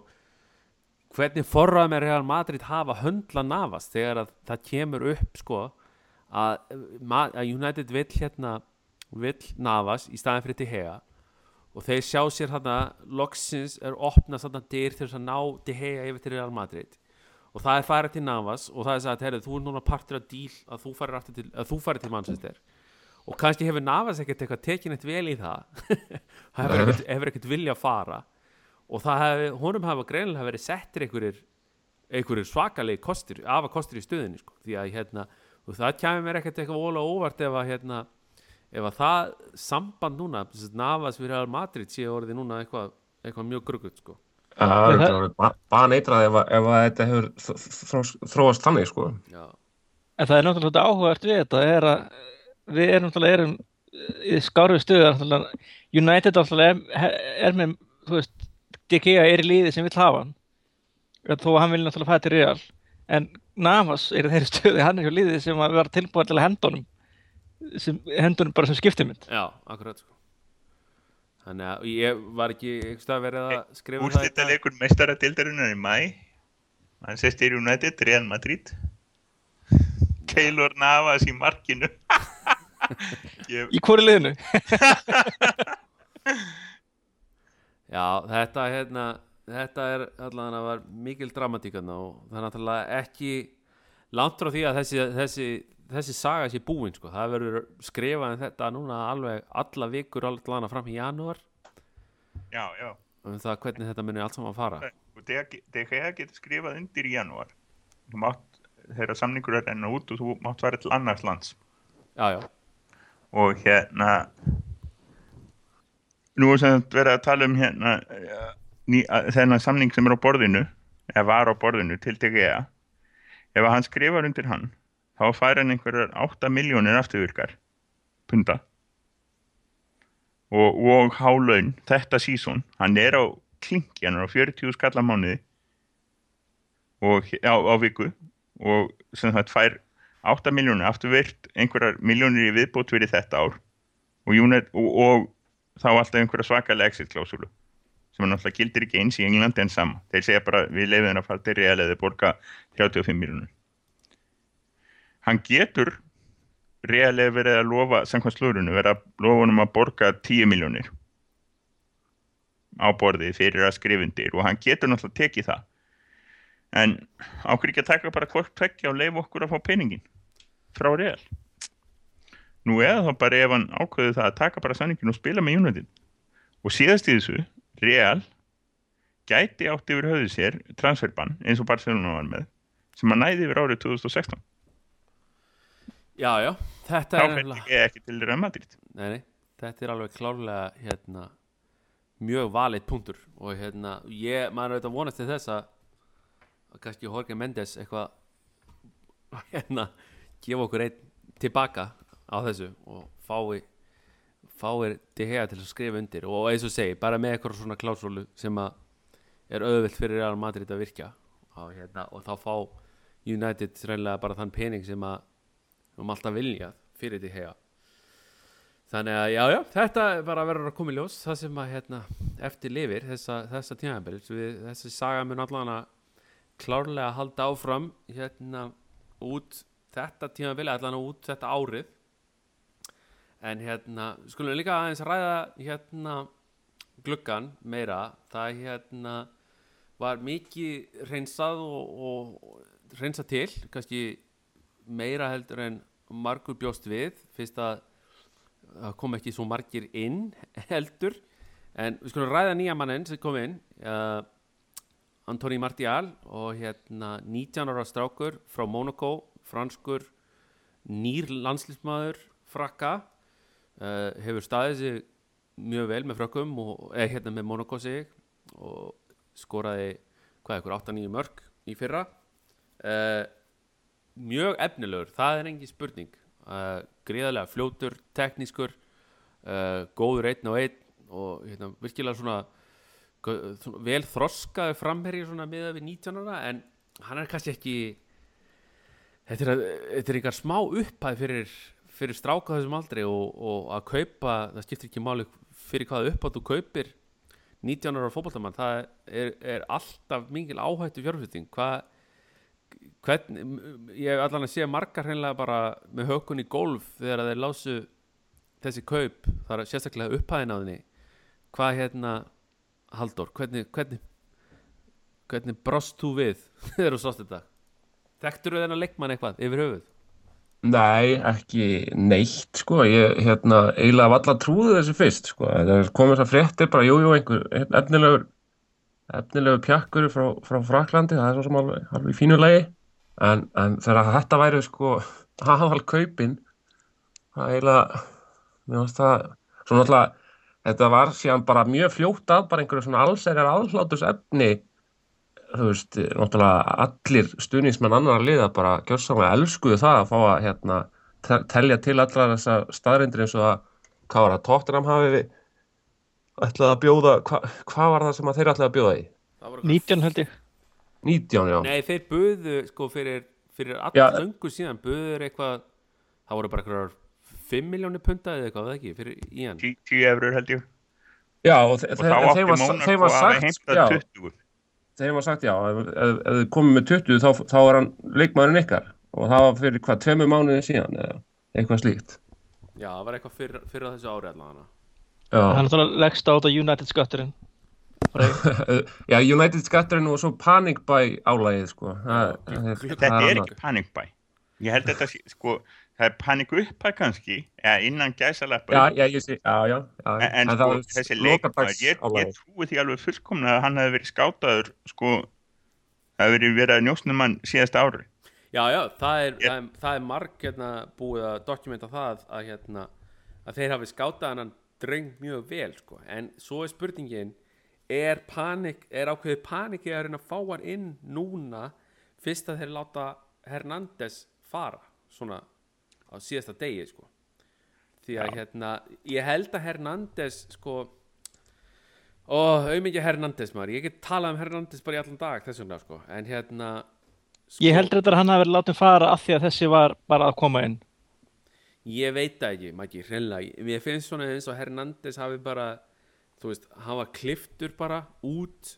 hvernig forraði með Real Madrid hafa höndla Navas þegar að það kemur upp sko að, að United vill hérna vill Navas í staðin fyrir De Gea og þeir sjá sér þarna loksins er opnað þarna dyr til þess að ná De Gea yfir til Real Madrid. Og það er farið til Navas og það er sagt, herrið, þú er núna partur af díl að þú aftur til, til Manchester og kannski hefur Navas ekkert eitthvað tekin eitt vel í það það hefur ekkert, hefur ekkert vilja að fara og það hef, honum hafa greinilega verið settir einhverjir, einhverjir svakalegi kostir, afa kostir í stöðinni sko. því að hérna, og það kemur mér ekkert eitthvað vola óvart ef að hérna, ef að það samband núna sem sagt, Navas við Real Madrid sé orðið núna eitthvað, eitthvað mjög gruggut sko. Það er það- bara, bara neitrað ef, að- ef að þetta hefur þróast þannig sko. Já, En það er náttúrulega áhugavert við þetta er að við erum náttúrulega erum í skárið stöðu United náttúrulega er, er með þú veist, Gea er í liði sem vill hafa hann. Þó að hann vil náttúrulega fæta til Real. En Navas er í þeirri stöðu hann er hjá liði sem að vera tilbúin til að henda honum sem, henda honum bara sem skiptimynd. Já, akkurat sko. Þannig að ég var ekki einhverstað verið að skrifa um það úrslita leikur mestaradeildarinnar í mæ Manchester United, Real Madrid. Keylor Navas í markinu ég, í hvori liðinu? Já, þetta hérna þetta er allan að var mikil dramatíkan og það er náttúrulega ekki langt frá því að þessi, þessi, þessi saga sé búin sko. það verður skrifað um þetta núna alveg alla vikur allan að fram í janúar. Já, já. Um það hvernig þetta munir allt saman að fara þegar getur skrifað undir í janúar. Þú mátt, þegar samningur er enn út og þú mátt fara til annars lands. Já, já, og hérna nú er sem verið að tala um hérna þennan samning sem er á borðinu eða var á borðinu til DGA ef hann skrifar undir hann þá fær hann einhverjar 8 miljónir afturvirkar punda. Og, og hálaun þetta sísón, hann er á klinki, hann er á 40 skalla mánuði og á, á viku. Og sem sagt fær 8 miljónir afturvirt einhverjar miljónir í viðbót fyrir þetta ár? Og, United, og, og þá alltaf einhverja svakalega exit klásulu sem er náttúrulega gildir ekki eins í Englandi en sama. Þeir segja bara við þeirra að fara til real eða borga 35 miljónir hann getur real eða verið að lofa samkvæmt slúrunu verið að lofa honum að borga 10 miljónir á borði fyrir að skrifundir og hann getur náttúrulega tekið það en ákveður ekki að taka bara hvort tvekja og leifa okkur að fá peningin frá real. Nú eða þá bara ef hann ákveður það að taka bara sanningin og spila með United. Og síðast í þessu real gæti átt yfir höfðu sér transferbann eins og Barcelona var með sem að næði yfir árið 2016 já, já Þetta þá er nefnilega- ég ekki til Real Madrid. Nei, nei, þetta er alveg klárlega hérna, mjög valið punktur. Og hérna, ég, maður er auðvitað að vonast til þess að, að kannski Jorge Mendes eitthvað hérna, gefa okkur einn tilbaka á þessu og fái fáir til hega til að skrifa undir. Og eins og segi, bara með eitthvað svona klásólu sem að er auðvilt fyrir Real Madrid að virkja. Og, hérna, og þá fá United reynilega bara þann pening sem að um alltaf vilja fyrir til hega Þannig að já, já, þetta bara verður að koma í ljós það sem að hérna, eftir lifir þessa, þessa tímabils. Þessi saga mun allan að klárlega halda áfram hérna út þetta tímabil allan út þetta árið. En hérna, skulum við líka aðeins ræða hérna gluggan meira. Það hérna var mikið reynsað og, og, reynsað til kannski meira heldur en margur bjóst við. Fyrst að kom ekki svo margir inn heldur. En við skulum ræða nýja mannin sem kom inn. Uh, Antoni Martial og hérna 19 ára strákur frá Monaco franskur nýr landslýsmaður frakka uh, hefur staðið sig mjög vel með frökkum og eða hérna með Monaco sig og skoraði hvað ekkur 8-9 mörg í fyrra. Uh, mjög efnilegur, það er engin spurning. Uh, gríðarlega fljótur, teknískur góður einn og einn og hérna, virkilega svona vel þroskaði framherji svona miða við 19 ára en hann er kannski ekki þetta er, þetta er einhver smá upphæð fyrir, fyrir stráka þessum aldrei og, og að kaupa, það skiptir ekki máli fyrir hvaða upphæð þú kaupir 19 ára fótboltamann, það er, er alltaf mingil áhættu fjárfjölding hvað ég hef allan að sé margar hreinlega bara með hökun í golf þegar þeir lásu þessi kaup, það er sérstaklega upphæðin á þinni hvað hérna Halldór, hvernig hvernig, hvernig brost þú við þegar þú sást þetta? Þekktur þú þennan leikmann eitthvað yfir höfuð? Nei, ekki neitt, sko, ég, hérna, eiginlega valla trúði þessu fyrst, sko, það komið þessar fréttir bara, jú, jú, einhver efnilegur, efnilegur pjakkur frá, frá Fraklandi, það er svo sem alveg, alveg fínu lagi, en, en þegar þetta væri, sko, aðal kaupin, það eiginlega, mér finnst það, svo náttúrulega, þetta var síðan bara mjög fljótt að, bara einhverju svona allsæriar aðhlátus efni, þú veist, náttúrulega allir stuðningsmenn annar liða bara gjörsamlega elskuðu það að fá að hérna, te- telja til allar þessar staðrindir eins og að hvað var það, Tottenham hafi við ætlaði að bjóða, hva, hvað var það sem að þeir ætlaði að bjóða í? Það voru eitthvað- 19 held ég 19, já. Nei, þeir buðu sko fyrir, fyrir Já. all löngu síðan buður eitthvað það voru bara eitthvað 5 miljónir punta eða eitthvað, það ekki, fyrir Ian? 10 eurur held ég. Já, og, og þá átti var að hafa sagt, heimtað já, 20 þeim var sagt, já, ef, ef, ef þið komið með 20 þá, þá er hann leikmaðurinn ykkar. Og það var fyrir hvað, tveimur mánuði síðan eða eitthvað slíkt. Já, það var eitthvað fyrir, fyrir þessu ári allavega Já. hann er náttúrulega leggst á þetta United skatturinn. Já, United skatturinn og svo Panic Buy álægið, sko. Það, það, þetta er ekki panic buy ég held þetta sko það er panik upphæð kannski eða innan gæsalappa Já, já, ég sé, já, en, en það sko þessi leikmaður ég, ég trúi því alveg fullkomna að hann hefði verið skátaður sko það hefði verið verið að njósnum hann síðast ári. Já, já, það er, Ég- það er, það er marg hérna, búið að dokumenta það að, hérna, að þeir hafi skátað hann dreng mjög vel sko. en svo er spurningin er, panik, er ákveðið paniki að reyna að fá hann inn núna fyrst að þeir láta Hernandez fara svona á síðasta degi sko. því að hérna, ég held að Hernandez sko ó, auðmikið Hernandez maður ég get talað um Hernandez bara í allan dag þess vegna sko. en hérna sko, ég heldur þetta að hann hafi verið látið fara af því að þessi var bara að koma inn Ég veit það ekki, Maggi, hreinlega Mér finnst svona eins og Hernandez hafi bara þú veist, hann var kliftur bara út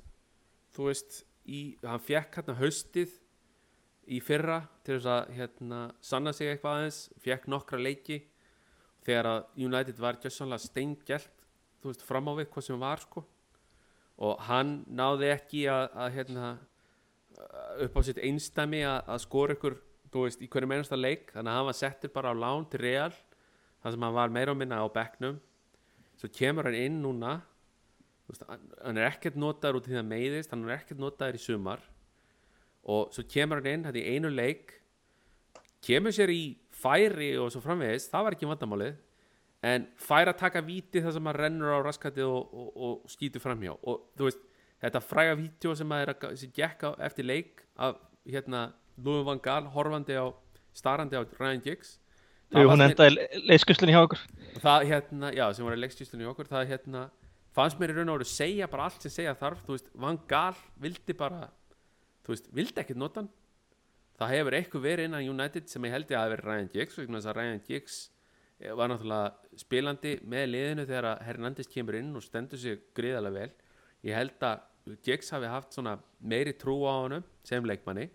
þú veist, í, hann fekk hérna haustið í fyrra til þess að hérna, sanna sig eitthvað aðeins, fekk nokkra leiki. Þegar að United var gjössanlega steingjelt þú veist, fram á við hvað sem var sko. Og hann náði ekki að, að hérna, upp á sitt einstæmi að, að skora ykkur þú veist, í hverju mennasta leik. Þannig að hann var settur bara á lán til Real þar sem hann var meira og minna á bekknum. Svo kemur hann inn núna. Veist, hann er ekkert notaður út í það meiðist hann er ekkert notaður í sumar og svo kemur hann inn þetta í einu leik kemur sér í færi og svo framvegis það var ekki vandamálið en fær að taka víti þar sem hann rennur á raskatið og, og, og skýtur framhjá. Og þú veist, þetta fræga vídeo sem að er að sem gekk á eftir leik af hérna Louis van Gaal horfandi á starandi á Ryan Giggs. Jú, hún endaði leyskuslinni hjá okkur. Það hérna, já, sem var leikstýstunni í okkur það hérna, fannst mér í raun og veru segja bara allt sem segja þarf, þú veist, Van Gaal vildi bara, þú veist, vildi ekkert nota hann. Það hefur eitthvað verið innan United sem ég held ég að hafi verið Ryan Giggs þess að Ryan Giggs eh, var náttúrulega spilandi með liðinu þegar Hernandez kemur inn og stendur sig gríðarlega vel. Ég held að Giggs hafi haft meiri trú á honum sem leikmanni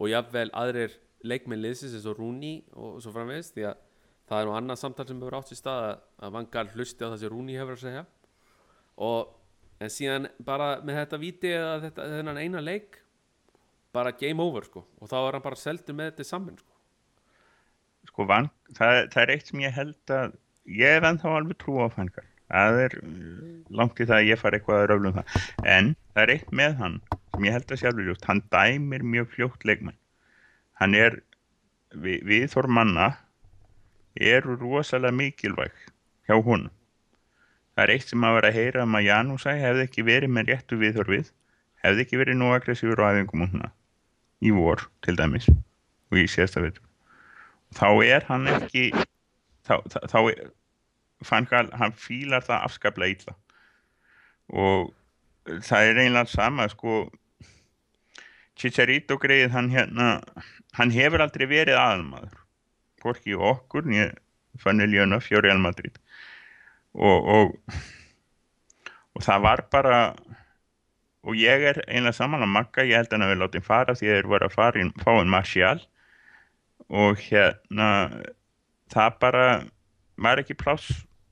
og jafnvel aðrir leikmenn liðsins eins og Rooney og svo framvegis því að það er nú annað samtal sem hefur átt sér stað að- að Van Gaal hlusti á það sem Rooney hefur að segja. Og en síðan bara með þetta víti eða þetta, þennan eina leik bara game over sko. Og þá er hann bara seldur með þetta saman sko. Sko van, það, það er eitt sem ég held að ég hef ennþá alveg trú á fangar það er uh, langt í það að ég fari eitthvað að röflum það. En það er eitt með hann sem ég held að sjálfur ljóst. Hann dæmir mjög fljótt leikmann. Hann er við, viðþór manna eru rosalega mikilvæg hjá hún það er eitt sem að vera að heyra um að Janúsæ hefði ekki verið með réttu viðþór við hefði ekki verið nú aggressífur á æfingum og húnna í vor til dæmis og í sérsta veitur þá er hann ekki þá, þá, þá er, Fangal, hann fílar það afskaplega illa. Og það er einlega sama sko Chicharito greið hann hérna hann hefur aldrei verið aðalmaður. Hvorki okkur nýja Fanniljona fjóri Real Madrid og, og og það var bara og ég er einlega saman að makka ég held að hann hefur látið fara því að þeir voru að fara í fáin Martial. Og hérna það bara var ekki pláss.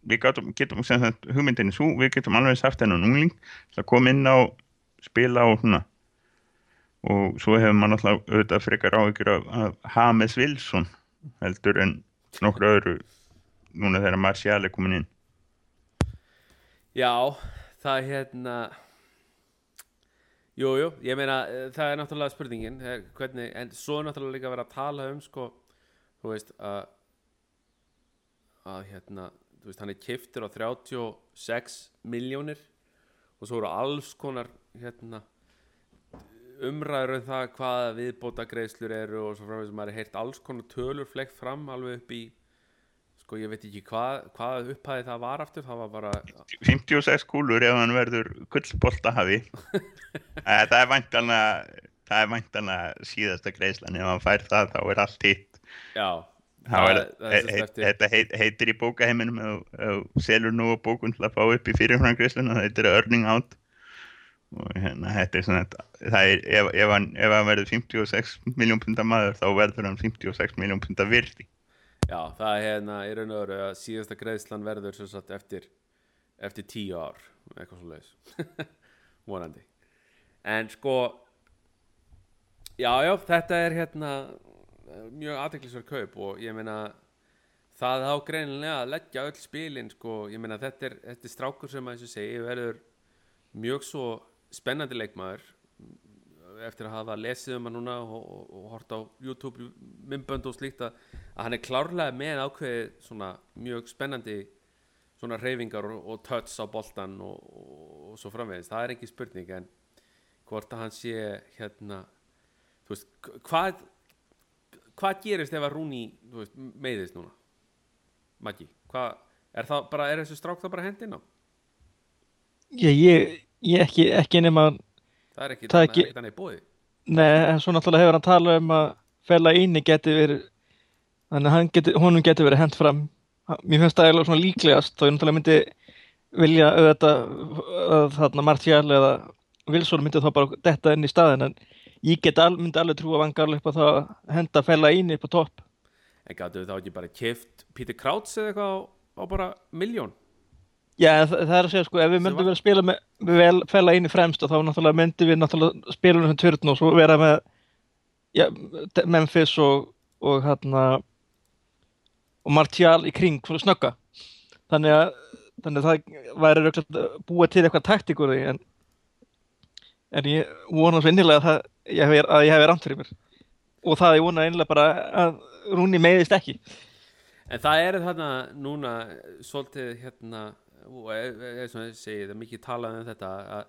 Við getum, getum sem þetta hugmyndinni svo, við getum alveg saft hennan ungling að koma inn á spila og svona. Og svo hefur maður alltaf auðvitað frekar áhyggjur af, af Hames Wilson heldur en nokkru öðru núna þegar Marcial er komin inn Já, það er hérna Jú, jú, ég meina eh, það er náttúrulega spurningin hvernig, en svo er náttúrulega líka að vera að tala um sko, þú veist að að hérna, þú veist, hann er kiftur á 36 miljónir og svo eru alls konar hérna umræður um það hvaða viðbóta greiðslur eru og svo framvegis maður er heyrt alls konar tölur flekt fram alveg upp í sko ég veit ekki hvað, hvað upphæði það var aftur, það var bara 56 kúlur ef hann verður gullbolta hafi það er væntanlega það er væntanlega síðasta greiðslan. Ef hann fær það þá er allt hitt. Já, er, er þetta heit, heitir í bókaheiminum og selur nú á bókun til að fá upp í fyrirframgreisluna, það heitir earning out. Og hérna þetta er svona það er, ef, ef, hann, ef hann verður 56 miljón punta maður þá verður hann 56 miljón punta virði Já, það er hérna í raun og öru að síðasta greiðslan verður sem sagt eftir eftir tíu ár, eitthvað svo leiðis vonandi. En sko já, já, þetta er hérna mjög aðteklisverð kaup og ég meina það á greinilega að leggja öll spilin sko, ég meina þetta er, þetta er strákur sem að þessu segi verður mjög svo spennandi leikmaður. Eftir að hafa lesið um hann núna og, og, og hort á YouTube mymbönd og slíkt að, að hann er klárlega með ákveðið svona mjög spennandi svona reyfingar og, og touch á boltan og, og svo framvegis, það er ekki spurning en hvort að hann sé hérna þú veist, hvað hvað gerist ef að Rúni veist, meiðist núna? Maggi, hvað, er það bara er þessu strák það bara hendin á? Ég, ég, ég ekki, ekki nema Það er ekki þannig bóði Nei, en svo náttúrulega hefur hann talað um að fela íni geti verið þannig að geti, honum geti verið hent fram mér finnst það eiginlega svona líklegast þá ég náttúrulega myndi vilja auðvitað að þarna Martial eða Wilson myndi þá bara detta inn í staðin en ég get al, myndi alveg trúa vangar upp á það að henda fela íni upp á topp En gætu við þá ekki bara kift Peter Krauts eða eitthvað á, á bara miljón? Já, það, það er að segja sko, ef við myndum vera að spila með, með vel, fela íni fremst og þá náttúrulega myndum við náttúrulega spila um tvörn og svo vera með já, Memphis og, og hérna og Martial í kring fyrir snögga. Þannig að, þannig að það væri röglega búa til eitthvað taktíkur því, en en ég vona svo innilega að, það, ég að ég hef rámt fyrir mér. Og það ég vona innilega bara að Rúni meiðist ekki. En það er þarna núna svolítið hérna og eða svona ég segi það mikið talað um þetta að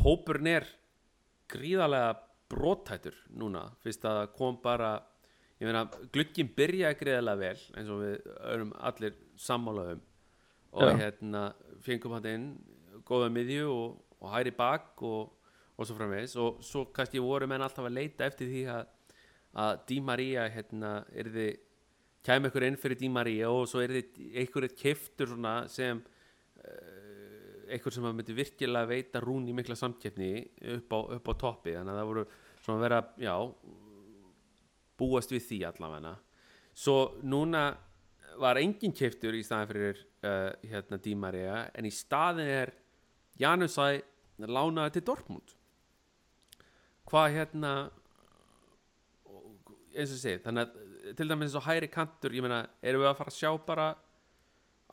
hópurinn er gríðarlega brottættur núna. Fyrst að kom bara ég meina glugginn byrjaði gríðarlega vel eins og við erum allir sammála um. Og Já. hérna fengum hann inn góða miðju og, og hæri bak og, og svo framvegis. Og svo kannski voru menn alltaf að leita eftir því að, að Di Maria hérna yrði kæmi ykkur inn fyrir Di Maria og svo er þið eitt kiftur svona sem uh, ykkur sem að myndi virkilega veita rún í mikla samkeppni upp á, upp á toppi. Þannig að það voru svona vera já, búast við því allavega. Svo núna var engin kiftur í staðin fyrir uh, hérna Di Maria en í staðin er Janusæ lánaði til Dortmund. Hvað hérna eins og ég segi þannig að til dæmis eins og hæri kantur ég meina, erum við að fara að sjá bara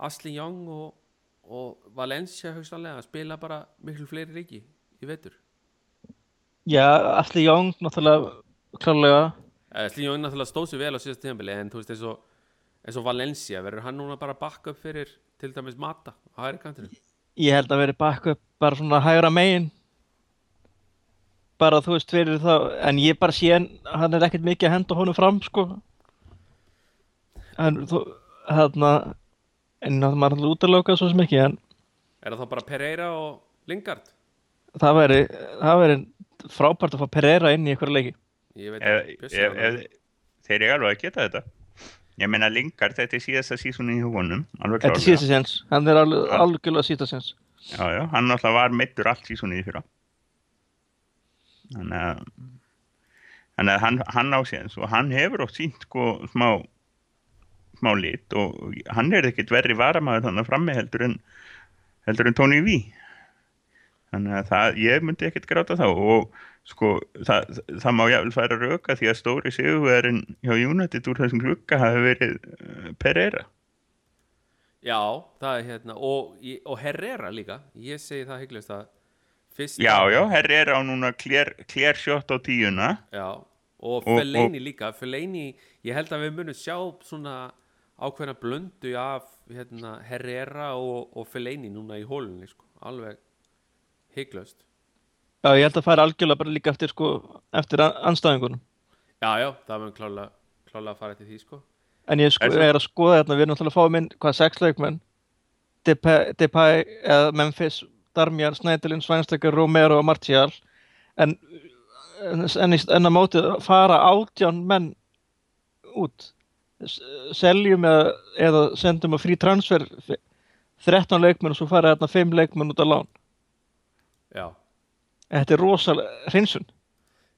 Asli Young og, og Valencia hugsanlega að spila bara miklu fleiri ríki í vetur? Já, Asli Young náttúrulega klálega Asli Young náttúrulega stóð sér vel á síðast tíðanbili en þú veist eins og, eins og Valencia verður hann núna bara að bakka upp fyrir til dæmis Mata á hæri kantinu? Ég held að veri bakku upp bara svona hægra megin. Bara þú veist fyrir þá en ég bara sé hann, er ekkert mikið að henda honum fram sko. En þú hérna en það maður alltaf útlöka svo sem ekki en Er það þá bara Pereira og Lingard? það væri frábært að fá Pereira inn í einhverja leiki Ég veit að Bjössi var þeir eru alveg að geta þetta. Ég meina Lingard, þetta er síðasta sísoni í honum alveg þetta er síðasta séns. Hann er algjörlega síðasta séns. Já, já, hann alltaf var meittur allt sísoni í fyrra. Þannig að þannig að hann, hann á séns og hann hefur oft sínt sko smá smá lit og hann er ekkert verri varamæður þannig að frammi heldur en heldur en Tony V. Þannig að það, ég myndi ekkert gráta þá og sko það, það má jáfnvel færa röka því að stóri sigurverðin hjá United úr þessum klukka hafi verið uh, Pereira. Já, það er hérna og, og Herrera líka. Ég segi það hygglust að fyrst já, já, herri er á núna klér, klér sjótt á tíuna. Já, og Fellaini líka. Fellaini, ég held að við munum sjá svona ákveðna blöndu af hérna, Herrera og, og Fellaini núna í hólunni sko. alveg hygglust já ég held að færa algjörlega bara líka eftir sko eftir an- andstæðingunum. Já, já, það mun klálega, klálega að fara til því sko. en ég sko, Er að skoða þetta við erum náttúrulega að fá minn hvað sex leikmenn. Depay, eða Memphis Darmian, Snædilin, Svænstakar, Romero og Martial. En en, en, að móti fara átján menn út. Seljum eða, eða sendum að frí transfer f- 13 leikmenn og svo fara þarna 5 leikmenn út á lán. Já, þetta er rosalega hreinsun.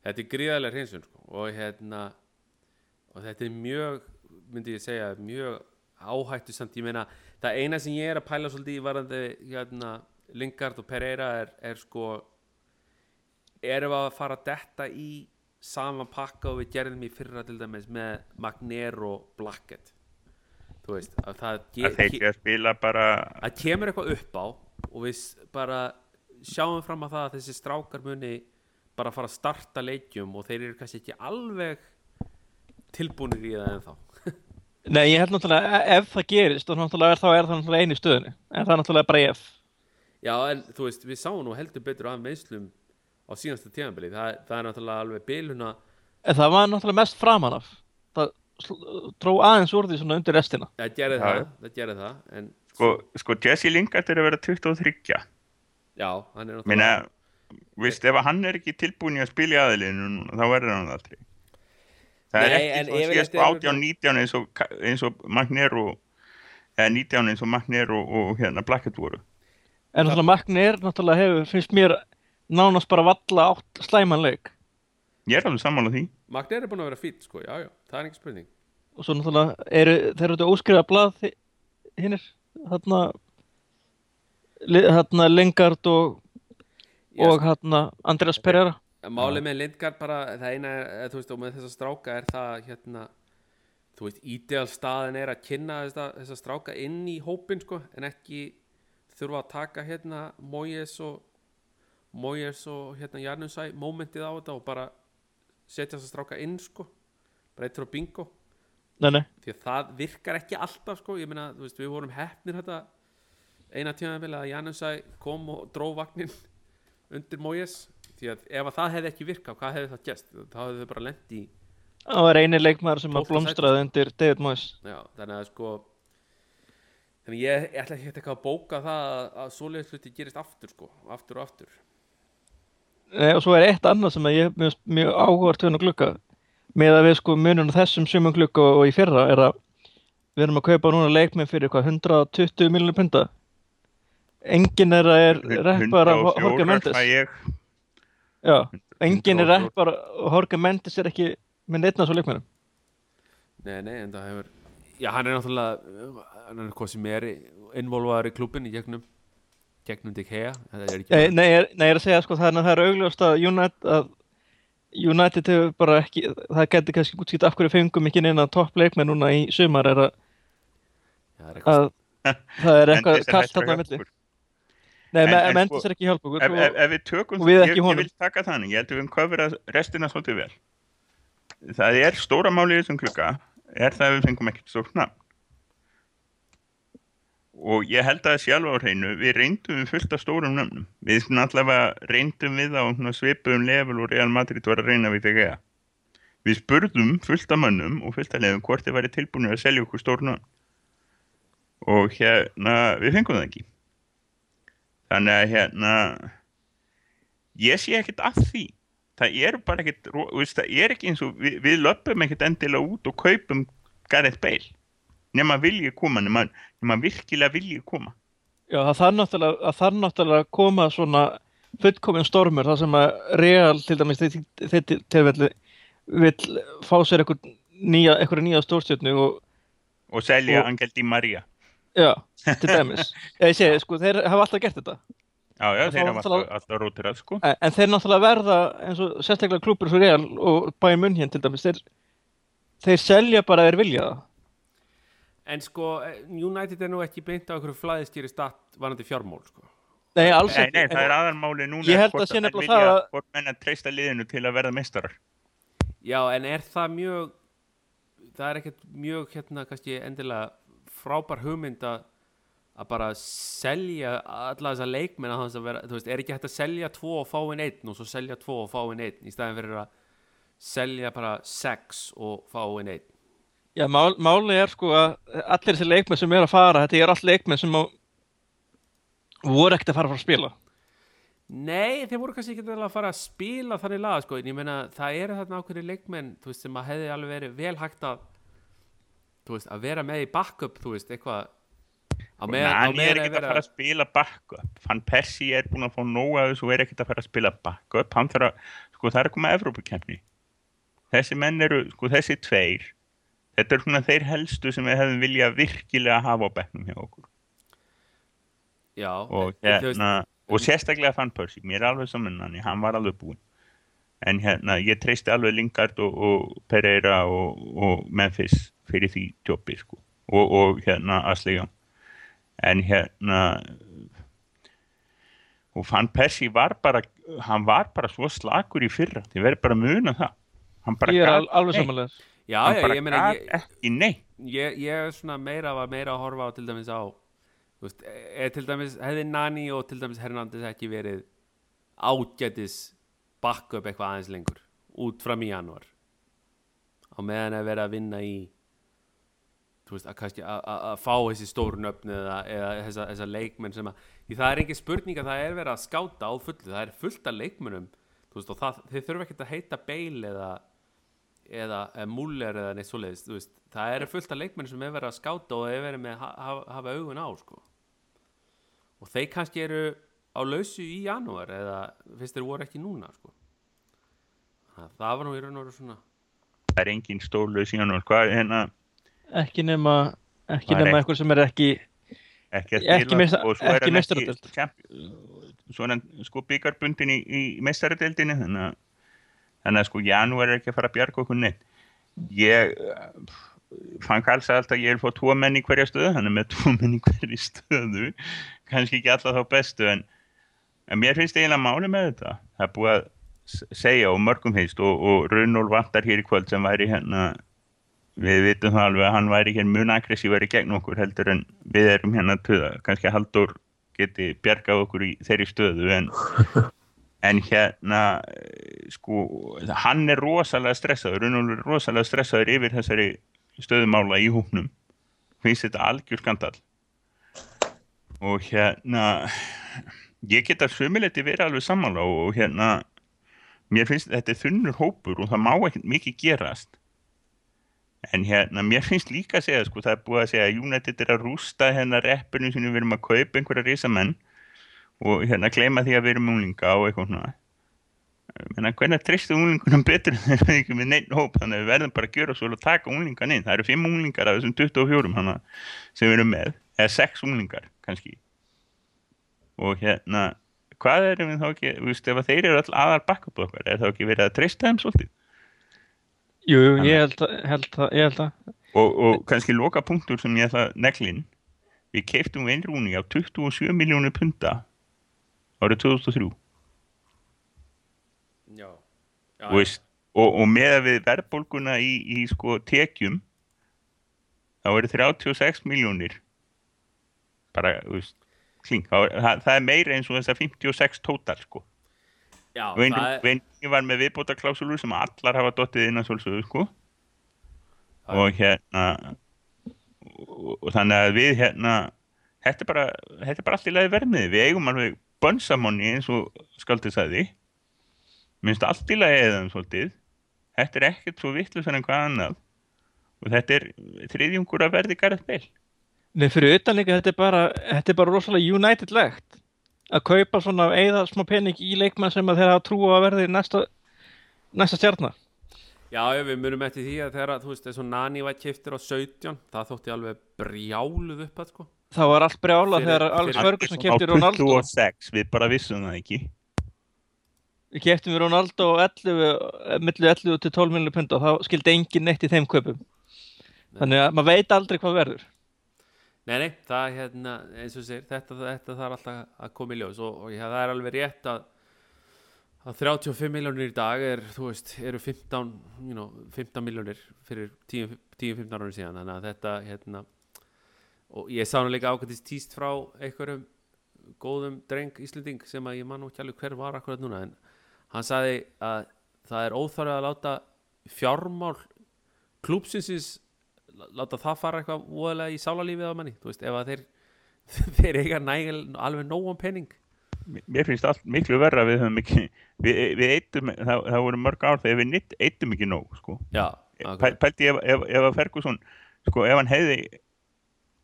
Þetta er gríðarlega hreinsun sko. og hérna og þetta er mjög, myndi ég segja mjög áhættu samt ég meina, það eina sem ég er að pæla svolítið í varandi hérna, Lingard og Pereira er, er sko erum við að fara að detta í sama pakka og við gerðum í fyrra til dæmis með Magner og Blackett. Þú veist að það, að þeir ke- ekki að spila bara að kemur eitthvað upp á og við bara sjáum fram að það að þessi strákar muni bara fara að starta leikjum og þeir eru kannski ekki alveg tilbúinir í það ennþá. Nei, ég held náttúrulega ef það gerist og náttúrulega er, þá er það náttúrulega einu stöðunni. En það er náttúrulega bara ef. Já, en þú veist, við sáum nú heldur betur af meðslum á síðasta tíðanbili það, það er náttúrulega alveg biluna En það var náttúrulega mest framan af. Það dró aðeins úr því svona undir restina. það gerði það, það gerði það en sko, sko Jesse Lingard er að vera 23 já, hann er minna, náttúrulega veist, ef hann er ekki tilbúin í að spila í aðilinu núna, þá verður hann aldrei. Það Nei, er en ekki svo síðast er- 18, 19 eins og, eins og Magnero eða 19 eins og Magnero og hérna Blackett voru. En náttúrulega Magnir náttúrulega hefur, finnst mér, nánast bara valla átt slæman leik. ég er alveg sammála því. Magner er búin að vera fýtt, sko, já, já, það er ekki spurning. Og svo náttúrulega eru, þeir eru þetta óskrifa blað hinnir, þarna, þarna Lingard og, og þarna Andreas Pereira. Málið með Lindgard bara, það eina, er, þú veist, og með þessa stráka er það, hérna, þú veist, ídeal staðin er að kynna þessa, þessa stráka inn í hópin, sko, en ekki þurfa að taka, hérna, Moyes og, Moyes og, hérna, Jarnusæ, momentið á þetta og bara setja þessa stráka inn, sko, bara eittur á bingo, Nei, nei. því að það virkar ekki alltaf, sko, ég meina, þú veist, við vorum hefnir þetta eina tímabil að Jarnusæ kom og dró vagnin undir Moyes, því að ef að það hefði ekki virkað, hvað hefði það gæst? þá hefði þau bara lent í Það var eini leikmaður sem að blómstraði undir David Moyes. já, þannig að sko þannig ég, ég ætla ekki eitthvað að bóka það að, að svoleiðis hluti gerist aftur sko, aftur og aftur Nei, og svo er eitt annað sem ég mjög, mjög við hennar glugga með að við sko munum þessum sumum glugga og, í fyrra er að við erum að kaupa núna leikmenn fyrir hvað 120 miljonir punta enginn er að er reppar af Jorge 104 Mendes já, enginn er 104. reppar og Jorge Mendes er ekki með neittna svo leikmennum nei, nei, en það hefur já, hann er náttúrulega hann er hvað sem er involvaður í klubin í gegnum gegnum Dick Hea er Nei, nei, ég er- er að segja sko þannig að það er augljóst að United, að United hefur bara ekki, það getur kannski útskipt af hverju fengum ekki neina topp leikmenn núna í sumar er að, Já, það er eitthvað að það eitthvað Mendes kallt hættur að milli. Nei, En- en, en Mendes sko- er ekki hjálp okkur ef, ef, ef við tökum við ég, ég vil taka þannig, ég held að við köfum restina svolítið vel. Það er stóra máli í þessum klukka er það að við fengum ekkert stórt nafn. Og ég held að sjálf á hreinu við reyndum við fullt af stórum nöfnum. Við allavega reyndum við á svipuðum level og Real Madrid var að reyna við þegar við spurðum fullt af mönnum og fullt af lefum hvort þið væri tilbúinu að selja okkur stór nöfn. Og hérna við fengum það ekki þannig að hérna ég sé ekkert að því. Það er bara ekkert það er ekki eins og við, við löpum ekkert endilega út og kaupum Gareth Bale. Nema vilji koma nema, nema virkilega vilji koma. Já, það þarf náttúrulega, að þarf náttúrulega að koma svona fullkomin stormur þar sem að Real til dæmis þetta tilfelli vill fá sér eitthvað nýja, nýja stórstjörnu og og selja Angel Di Maria já, til dæmis. Ég segi, sko, þeir hafa alltaf gert þetta. Já, já, þeir hafa alltaf, alltaf rótir að sko. En, en þeir náttúrulega verða eins og sérstaklega klúpur svo Real og Bayern München til dæmis þeir, þeir selja bara þeir vilja það. En sko United er nú ekki beint á einhverju flæðistýri statt varandi fjármál sko. nei, alls nei, ekki nei, en- það er aðalmáli núna Ég held að sé nefnilega það að- hvort menn að treysta liðinu til að verða meistarar. Já en er það mjög það er ekkert mjög hérna kannski endilega frábær hugmynd að að bara selja alla þessa leikmenn að að vera, þú veist, er ekki hægt að selja tvo og fá inn einn og svo selja tvo og fá inn einn í staðin fyrir að selja bara sex og fá inn einn Já, mál, máli er sko að allir þessi leikmenn sem er að fara, þetta er allt leikmenn sem á, voru ekkert að fara að fara að spila. Nei, þeir voru kannski ekki að fara að spila þannig laga sko, en ég meina það eru þarna ákveðni leikmenn þú veist, sem að hefði alveg verið vel hægt að þú veist, að vera með í backup þú veist, eitthvað á hann er meðan ekkert að fara að spila backup. Hann Persi er búin að fá nóga þessu og er ekkert að fara að spila backup. Hann þarf að, sko það er að koma að Evrópukefni þessi menn eru, sko þessi tveir þetta er svona þeir helstu sem við hefðum viljað virkilega hafa á bekknum hjá okkur. Já, og hérna og sérstaklega fann Persi, mér er alveg saman hann hann var alveg búinn en hérna ég treysti alveg Lingard og, og Pereira og, og Memphis fyrir því tjópi sko. Og, og hérna Asli Jón en hérna og fann Persi var bara hann var bara svo slakur í fyrra. Þið verður bara að muna það. Hann bara Ég er al, alveg samanlega. já, hann já, bara ég meina ég, ekki neitt. ég, ég er svona meira var meira að horfa á til dæmis á þú veist, er til dæmis hefði Nani og til dæmis Hernandez ekki verið ágætis backup eitthvað aðeins lengur út fram í januar á meðan að vera að vinna í veist, að kannski að- að að fá þessi stóru nöfn eða, eða þessa, þessa leikmenn sem að, því það er ekki spurning að það er verið að skáta á fullu, það er fullt af leikmennum veist, og það, þeir þurfa ekkert að heita Bale eða eða, Muller eða neitt svoleiðis veist, það eru fullt af leikmenn sem er verið að skáta og er verið með að hafa, hafa augun á sko. og þeir kannski eru á lausu í janúar eða fyrst þeir voru ekki núna sko. Það var nú í raun og veru svona það er engin stórlaus í hann hvað hérna? Ekki nema, ekki er nema ekki- eitthvað sem er ekki, ekki Ekki meista- og svo er ekki hann champ- svo er hann sko byggarbundin í, í meistaradeildinni þannig að þannig að sko janúar er ekki að fara að bjarga okkur neitt. Ég fann kalsa alltaf að ég er fóð tvo menn í hverja stöðu hann er með tvo menn í hverja stöðu. Kannski ekki alltaf þá bestu en, en mér finnst eiginlega máli með þetta. Það er búið að segja og mörgum finnst og, og Runól vantar hér í kvöld sem væri hérna við vitum það alveg að hann væri hér mun aggressívari gegn okkur heldur en við erum hérna það, kannski að Halldór geti bjargað okkur í þeirri stöðu en, en hérna sko, hann er rosalega stressaður, Runólfur er rosalega stressaður yfir þessari stöðumála í húpnum finnst þetta algjör skandal og hérna ég get að sömuleiti verið alveg sammála og, hérna mér finnst þetta er þunnur hópur og það má ekkert mikið gerast En hérna, mér finnst líka að segja, sko, það er búið að segja að United er að rústa hérna reppinu sem við erum að kaupa einhverja risamenn og hérna gleyma því að við erum unglinga og eitthvað svona. Menna, hvernig treystu unglingunum betur þeir eru ekki með neitt hóp, þannig að við verðum bara að gjöra svo og taka unglingan inn. Það eru fimm unglingar af þessum 24 hana, sem við erum með, eða sex unglingar kannski. Og hérna hvað erum við þá ekki, þú veist, ef að þeir eru all aðar backup okkar, er þá ekki verið að treysta þeim svolítið? Jú, jú, ég held að, held að, ég held að. Og, og kannski loka punktur sem ég ætla að neglin við keiftum Wayne á 27 miljónir punta árið 2003 Já, já, og, veist, og, og með að við verðbólguna í, í sko tekjum þá eru 36 miljónir bara, þú veist kling, það, það, það er meira eins og þessar 56 tótal sko. Já Wayne það er, var með viðbótaklásulu sem allar hafa dottið inn að svolsögðu sko. Já. og hérna og, og þannig að við hérna þetta er bara, þetta er bara allt í lagi verðmiði við eigum alveg bönsamonni eins og skaldið sagði. Minnst allt í lagi eða um svolítið. Þetta er ekkert svo vittlusar en hvað annað. Og þetta er þriðjungur að verði garð beil Nei, fyrir utan líka, þetta er bara, þetta er bara rosalega United-legt að kaupa svona, eigða smá pening í leikmann sem að þeir hafa trú á að verði næsta, næsta stjarnar. já, við munum eftir því að þegar, þú veist, og Nani var kiftur á 17 það þótti alveg brjáluð upp að sko Það var allt brjála Fyrir- þegar Alex Ferguson kefti Ronaldo. 26, við bara vissum það ekki Við keftum við Ronaldo á 11, eh, milli 11 til 12 miljonar pund og þá skildi engin neitt í þeim kaupum. Þannig að maður veit aldrei hvað verður. Nei, nei, það hérna, eins og sér, þetta, þetta þarf alltaf að koma í ljós og, og já, það er alveg rétt að, að 35 miljónir í dag er, þú veist, eru 15, you know, 15 miljónir fyrir 10-15 árum síðan, þannig að þetta, hérna, og ég sá nú líka ákvæmtist tíst frá einhverjum góðum dreng Íslending sem að ég man nú ekki alveg hver var akkurat núna, en hann sagði að það er óþarfið að láta fjármál klúpsinsins láta það fara eitthvað voðalega í sálarlífið á manni þú veist, ef að þeir þeir eiga nægil alveg nógum penning mér finnst allt miklu verra við höfum ekki við, við eittum, það, það voru mörg ár þegar við nitt, eittum ekki nóg sko. já, Pæ, pældi ef, ef, ef að Ferguson sko ef hann hefði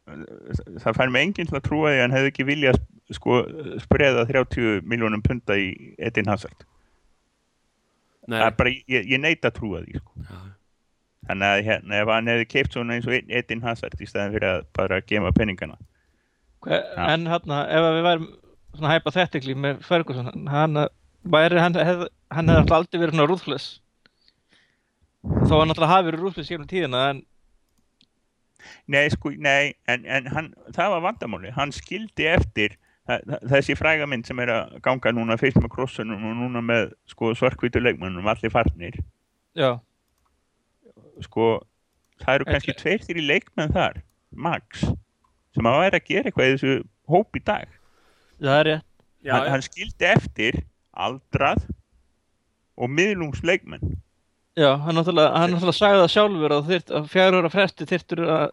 það fær mig enginn til að trúa því að hann hefði ekki vilja sko spreða 30 miljónum punta í Edin Hazard. Nei, það bara, ég, ég neita að trúa því sko. Þannig að hérna, ef hann hefði keipt svona eins og Edin Hazard í staðin fyrir að bara gema penningana Hva- En hérna, ef við værum svona hypothetically með Ferguson, hann væri, hann hefði, hann hefði alltaf aldrei verið svona ruthless. Þó hann alltaf hafi verið í hérna tíðina, en Nei, sko, nei, en, en hann, það var vandamáli, hann skildi eftir þessi fræga mynd sem er að ganga núna fyrst með krossunum og núna með sko, svarkvítu leikmannum, allir farnir. Já, sko, það eru kannski tveir þrjir leikmenn þar, max sem að væri að gera eitthvað í þessu hóp í dag, það er rétt. já, hann, hann skildi eftir aldrað og miðlungsleikmenn Já, hann náttúrulega, hann náttúrulega sagði það sjálfur að, þyrt, að fjár ára fresti þyrftur að,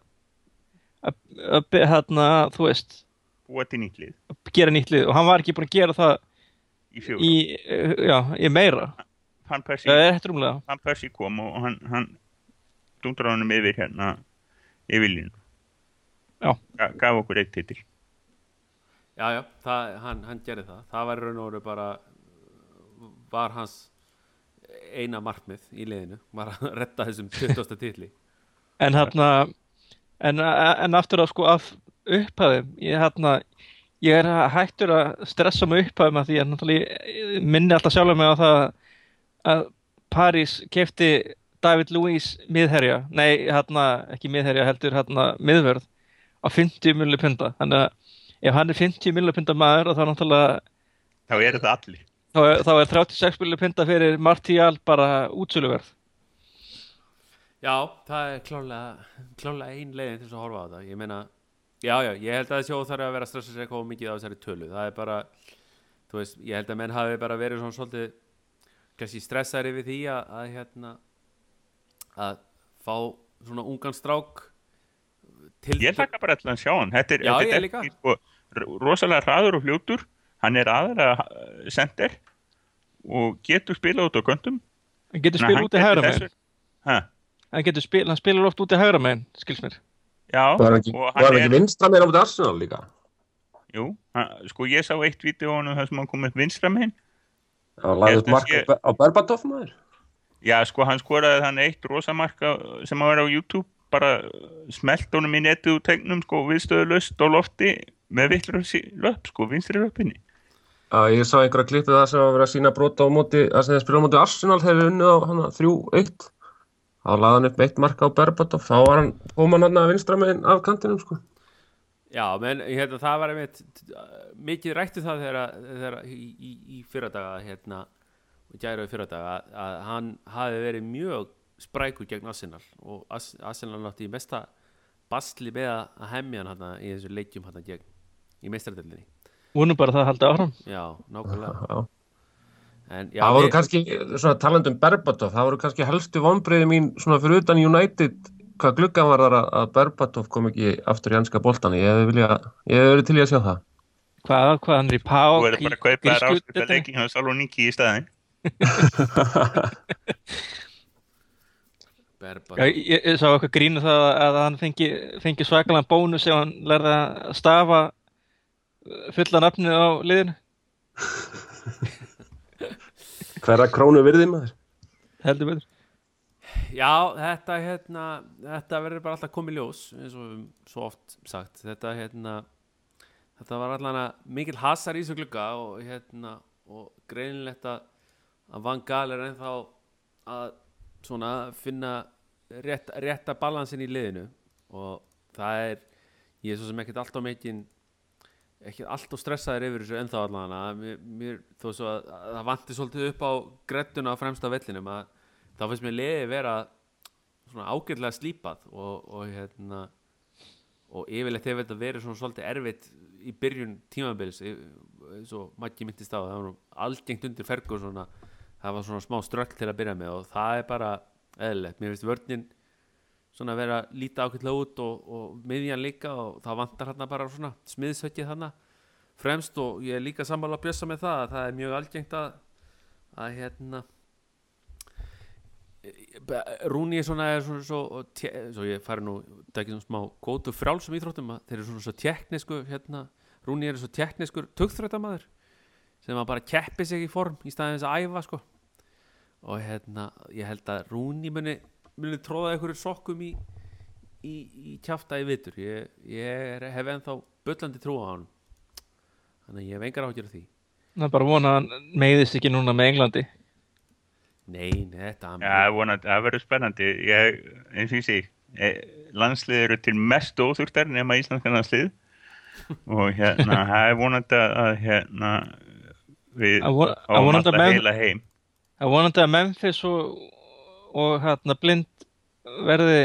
að, hérna, þú veist, búa til nýtt lið. að gera nýtt lið. Og hann var ekki búinn að gera það í fjóra, í, já, í meira. hann Persi er hann Persi kom og hann, hann honum yfir hérna yfir línu Já. Ga- gaf okkur eitt titil já, já það, hann, hann gerði það það var í raun og veru bara var hans eina markmið í liðinu var að retta þessum 20. titli En hérna, en, en aftur á sko af upphæðum, ég hérna, ég er hættur að stressa með upphæðum að því að minni alltaf sjálfur mig á það að París kefti David Luiz miðherja, nei hérna ekki miðherja heldur hérna miðvörð á 50 milli punta, þannig að ef hann er 50 milli punta maður þá náttúrulega þá er þetta allir. Þá er, þá er 36 milli punta fyrir Martial bara útsöluverð. já, það er klálega klálega ein leiðin til þess að horfa á það ég meina, já, já, ég held að það sé óþarf að vera að stressa sér eitthvað mikið á þessari tölu. Það er bara, þú veist, ég held að menn hafi bara verið svona svolítið kannski stressaðir yfir því að, að hérna að fá svona ungan strák til ég hlakka bara alltaf að sjá hann þetta er, Já, þetta er ekki, sko, rosalega hraður og fljótur hann er aðra sender og getur spila út á göndum Hann getur spila út í hægra megin. ha, Hann getur spila, hann spilar oft út í hægra megin, skils mér. já, Var hann ekki, var ekki er vinstra meira á mútið Arsenal líka? jú, hann, sko ég sá eitt vídeo á hann þar sem hann kom upp vinstra megin Já, lagði Ég upp mark held að á, á Berbatov maður? Já, sko, hann skoraði þann eitt rosamarka sem að vera á YouTube bara smelt honum í úr tegnum sko viðstöðulöst á lofti með vittlur löp sko, vinstri löpinni Já, ég sá einhverja klippið það sem var verið að sína brota á móti, það sem þeir spila á móti Arsenal við unnið á hana 3-1 þá laði hann upp eitt marka á Berbatov þá var hann, kom hann hann að vinstra megin af kantinum sko. Já, menn hérna, það var einmitt mikið rættu það þegar, þegar í, í, í fyrradaga hérna, gæra í fyrradaga að hann hafi verið mjög sprækur gegn Arsenal og Ars- Arsenal nátti í mesta basli með að hemmja hann í þessu leikjum hérna gegn í meistaradeldinni Vonum bara að það haldi áfram. Já, nákvæmlega. Já. en, já, það voru við- kannski, svona talandum Berbatov það voru kannski helstu vonbreiði mín svona fyrir utan United hvað gluggan var þar að- að Berbatov kom ekki aftur í ennska boltan ég hefði vilja, ég hefði verið til í að sjá það. Hvað, hvað hann er í pá Þú verður bara að kaupa þær áskipta leikin hjá Saloniki í staðin Já, ég, ég sá eitthvað grínu það að hann fengi, fengi svakalega bónus ef hann lærði að stafa uh, fulla nafnið á liðinu. hverra krónu virði maður Heldur betur. Já, þetta hérna þetta verður bara alltaf komið ljós eins og svo oft sagt þetta hérna þetta var allan að mikil hasar í þessu glugga og hérna og greinilegt að að Van Gaal er ennþá að svona finna rétt, rétta balansin í liðinu. Og það er ég er svo sem ekkert alltaf mikinn ekki alltaf stressaður yfir þessu ennþá allan að mér, þó svo að, að það vanti svolítið upp á grettuna á fremsta vellinum að þá finnst mér liði vera svona ágætlega slípað og, og hérna og yfirleitt hefur þetta verið svona svolítið erfitt í byrjun tímabils eins og Maggi myndist á það var nú algengt undir fergur svona það var svona smá ströll til að byrja með og það er bara eðlilegt, mér finnst vörnin svona vera líta ákveðlega út og, og miðjan líka og það vantar hérna bara svona smiðsvekkið þarna fremst og ég er líka sammála að bjössa með það að það er mjög algengt að að hérna Rúni er svona, er svona svo, te, svo ég fari nú tekið svona smá gótu frjálsum íþróttum að þeir eru svona svo teknísku hérna, Rúni er svo teknískur tugþrötamaður sem að bara keppi sig í form í staðin þess að æfa sko og hérna ég held að Rúni muni, muni tróða einhverju sokkum í, í, í kjafta í vitur ég, ég er, hef ennþá bullandi trú á hann þannig að ég hef engar af því. Það er bara að vona að hann meiðist ekki núna með Englandi. nei, nei, þetta Já, vonandi, það verður spennandi. Ég, eins og ég segi eh, landslið eru til mest óþurktar nema íslenska landslið og hérna, það er vonandi að hérna við menn- heila heim Er vonandi að Memphis og, og hérna blind verði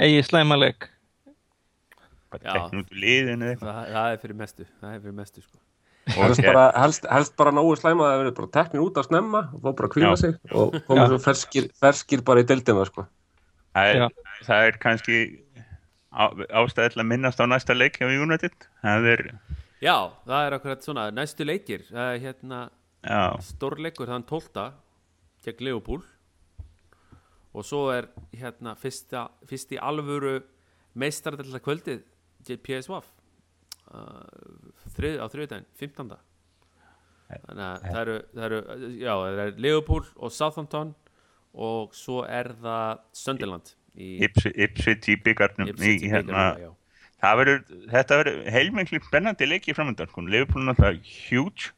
eigi slæmaleg. Já. liðinu eða eitthvað. það, það er fyrir mestu það er fyrir mestu sko og helst hér- bara, helst, helst bara nógu slæma að það verið bara teknir út að snemma og fá bara að kvíla sig og koma svo ferskir, ferskir bara í deildina sko. það er, það er kannski á, ástæði til að minnast á næsta leik hjá United það er, Já, það er akkurat svona næstu leikir það er hérna já, stórleikur þann 12. gegn Leopold og svo er hérna fyrsta, fyrst í alvöru meistardælda kvöldið PSV uh, þrið, á þriðdæn, 15. Þannig að það eru, það eru já, það er Leopold og Southampton og svo er það Ipswich Ipswich í byggarnum hérna, þetta verður heilmengli spennandi leiki framöndan, Liverpool er náttúrulega huge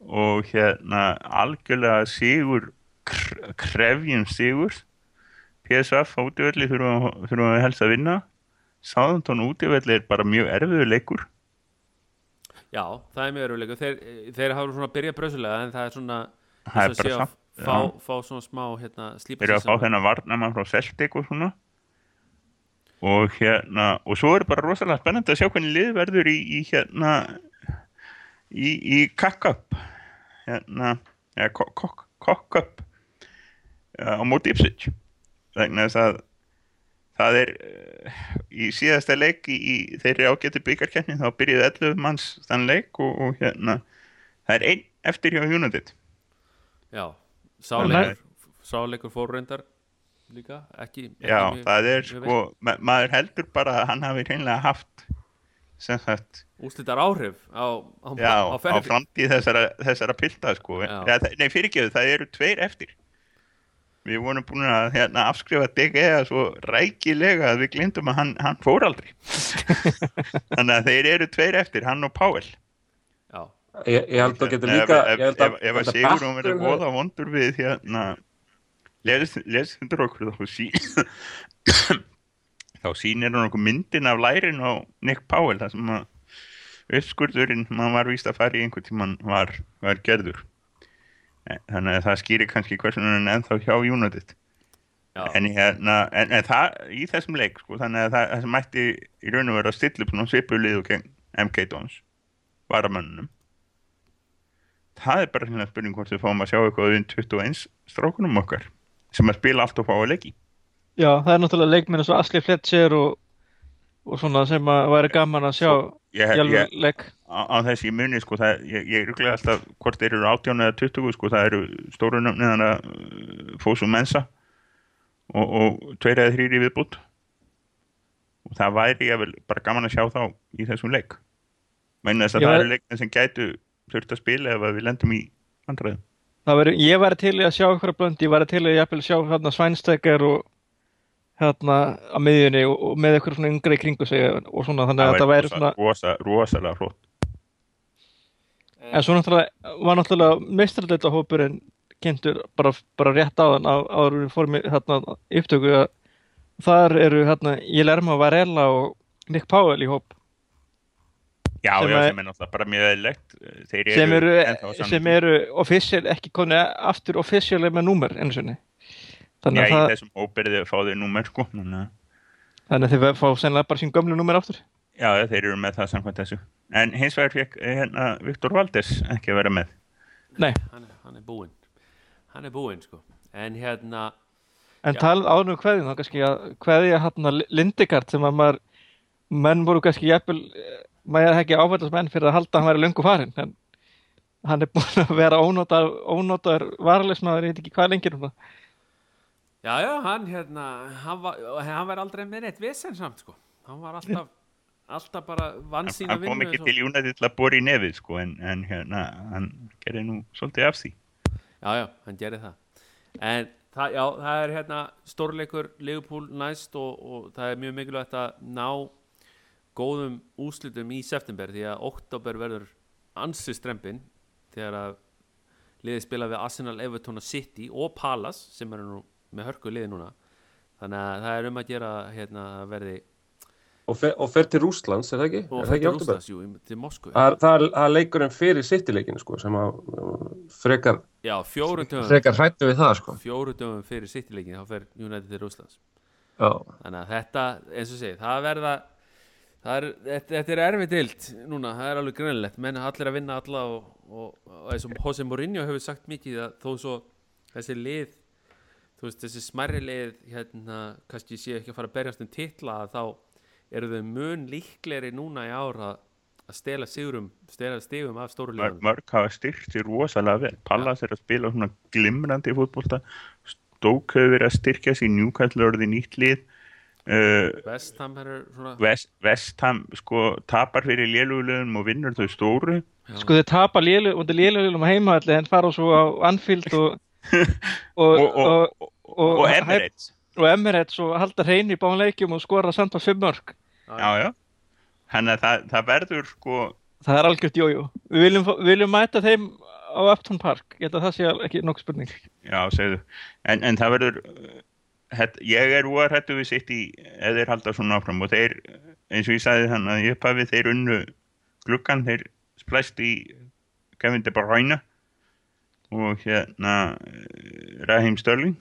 og hérna algjörlega sigur kr- krefjum sigur. PSV á útivelli þurfum þurfum við helst að vinna. Sáðantón útivelli er bara mjög erfiður leikur. Já, það er mjög öruleikur þeir, þeir hafa svona byrjað brösulega en það er svona Það er að samt, fá, fá svona smá hérna, slípa þeir að fá þennan varnamann frá Celtic og svona. Og hérna og svo er bara rosalega spennandi að sjá hvernig lið verður í, í hérna í, í Kakkup hérna eða Kokkup á móti Ipswich. Vegna þess að það er eh, í síðasta leik í, í þeirri ágættu byggarkenni þá byrjuði 11 manns þann leik og, og hérna það er einn eftir hjá United. Já, sáleikur sáleikur fór reyndar líka ekki, ekki Já, mjög- það er sko, ma maður heldur bara að hann hafi hreinlega haft sem sagt, vel. úrslitar áhrif á, á, já, á, á framtíð þessara, þessara pilta sko, nei fyrirgeðu, það eru tveir eftir. Við vorum búin að hérna, afskrifa DGA svo rækilega að við glindum að hann, hann fór aldrei. Þannig að þeir eru tveir eftir, hann og Páel já, Ég, ég held að getur líka ef, ég held ef, ef að Sigur hún verður voða vondur við hérna lesendur okkur þá sí þá sýnir hann okkur myndin af lærin á Nick Powell það sem að uppskurðurinn mann var víst að fara í einhvern tímann var, var gerður. Eh, þannig að það skýrir kannski hversu hann er ennþá hjá United. Já, en, hérna, en, en það í þessum leik sko, þannig að það, það sem mætti í raun og vera að stilla upp og gegn MK Dons varamönnum það er bara hérna spurning hvort við fáum að sjá eitthvað um 21 strákunum okkar sem að spila allt og fá að leiki Já, það er náttúrulega leikminn eins og Asli Fletcher og, og svona sem að væri gaman að sjá ég, í alveg ég, leik. á, á þessi í munni sko, það, ég, ég rúglega alltaf hvort þeir eru 18 eða 20 sko, það eru stóru nöfnið þannig að Fósu Mensa og, og tveir eða þrýri viðbútt og það væri ég vel bara gaman að sjá þá í þessum leik. Menn þess að Já, það eru leiknir sem gætu þurft að spila ef að við lendum í andræðum Það Veri, ég væri til í að sjá ykkur blönd, ég væri til í að sjá hérna svænstekar og hérna á miðjunni og, og með ykkur svona yngri í kringu sig og svona þannig að það væri svona rosa, rosalega flott. En svo náttúrulega var náttúrulega mestrarleita hópurinn kynntur bara, bara rétt á þann áður en við fórum hérna upptöku að þar eru hérna Jelerma Varela og Nick Powell í hóp. Já, Sem já, að- sem er náttúrulega bara mjög eðlilegt. Þeir sem eru, á sem eru official, ekki koni aftur official með númer einu sinni. já, þannig í að, það, þessum óbyrðið fá þeir númer sko þannig að þannig að þið fá sennilega bara sín gömlu númer aftur Já, þeir eru með það samkvæmt þessu. En hins vegar fekk hérna, Viktor Valdes ekki að vera með. Nei, hann, er- hann er búinn hann er búinn sko en hérna, en Já. talað ánum hverðin þá kannski að hverði hérna Lindegard sem að maður menn voru kannski jafnvel eh, maður er ekki áfællast menn fyrir að halda að hann væri löngu farin en hann er búin að vera ónótar, ónótar varalismæður, ég veit ekki hvað lengir núna já já, hann hérna hann var, hann var aldrei með neitt vesen samt sko, hann var alltaf alltaf bara vann sína hann kom vinnu ekki til United til að bora í nefið, sko, en, en hérna, hann gerði nú svolítið af því. Já, já, hann gerir það En það, já, það er hérna stórleikur Liverpool næst og, og það er mjög mikilvægt að ná góðum úslitum í september því að oktober verður ansi strempin þegar að liðið spila við Arsenal, Everton og City og Palace sem eru nú með hörku liði núna þannig að það er um að gera hérna verði og fer, og fer til Rússlands, er það ekki? og er það ekki oktober? Rússlands, jú, til Moskvu Það það það er leikurinn fyrir City-leikinu sko, sem að uh, frekar, Já, dögum frekar hrættu við það sko. fjóru dögum fyrir City-leikin þá fer United til Rússlands Já, þannig að þetta, eins og segi, það verða það er, þetta, þetta er erfið dild núna, það er alveg greinlegt menn allir að vinna alla og, og, og eins og Jose Mourinho hefur sagt mikið að þó svo þessi lið þú veist, þessi smærri lið hérna, kannski sé ekki að fara að berjast um titla að þá eru þau mun líklegri núna í ár að stela sigurum, stela stigum af stóru Mörg, hafa styrkt sér rosalega vel. Pallas er að spila svona glimrandi fótbolta. Stók hefur verið að styrkja sér Newcastle orði nýtt lið. Uh, Vestham er svona West, Vestham sko tapar fyrir lélugulegum og vinnur þau stóru. Sko þið tapa lélu, undir lélulegum heimaðalli en fara svo á Anfield og og, Og, og, og, og, og Emirates. og Emirates og halda hrein í báðum leikjum og skora samt á fimm mörg Já, já. Þannig að það, það verður sko það er algjört jójó. Við viljum, viljum mæta þeim á Upton Park. Ég held að það sé ekki nokkuð spurning. Já, segðu. En, en það verður, uh, hett, ég er úr hættu við sitt í, eða þeir halda svona áfram. Og þeir, eins og ég sagði þannig að ég uppafi þeir unnu gluggan, þeir splæst í Kevin De Bruyne og hérna Raheem Sterling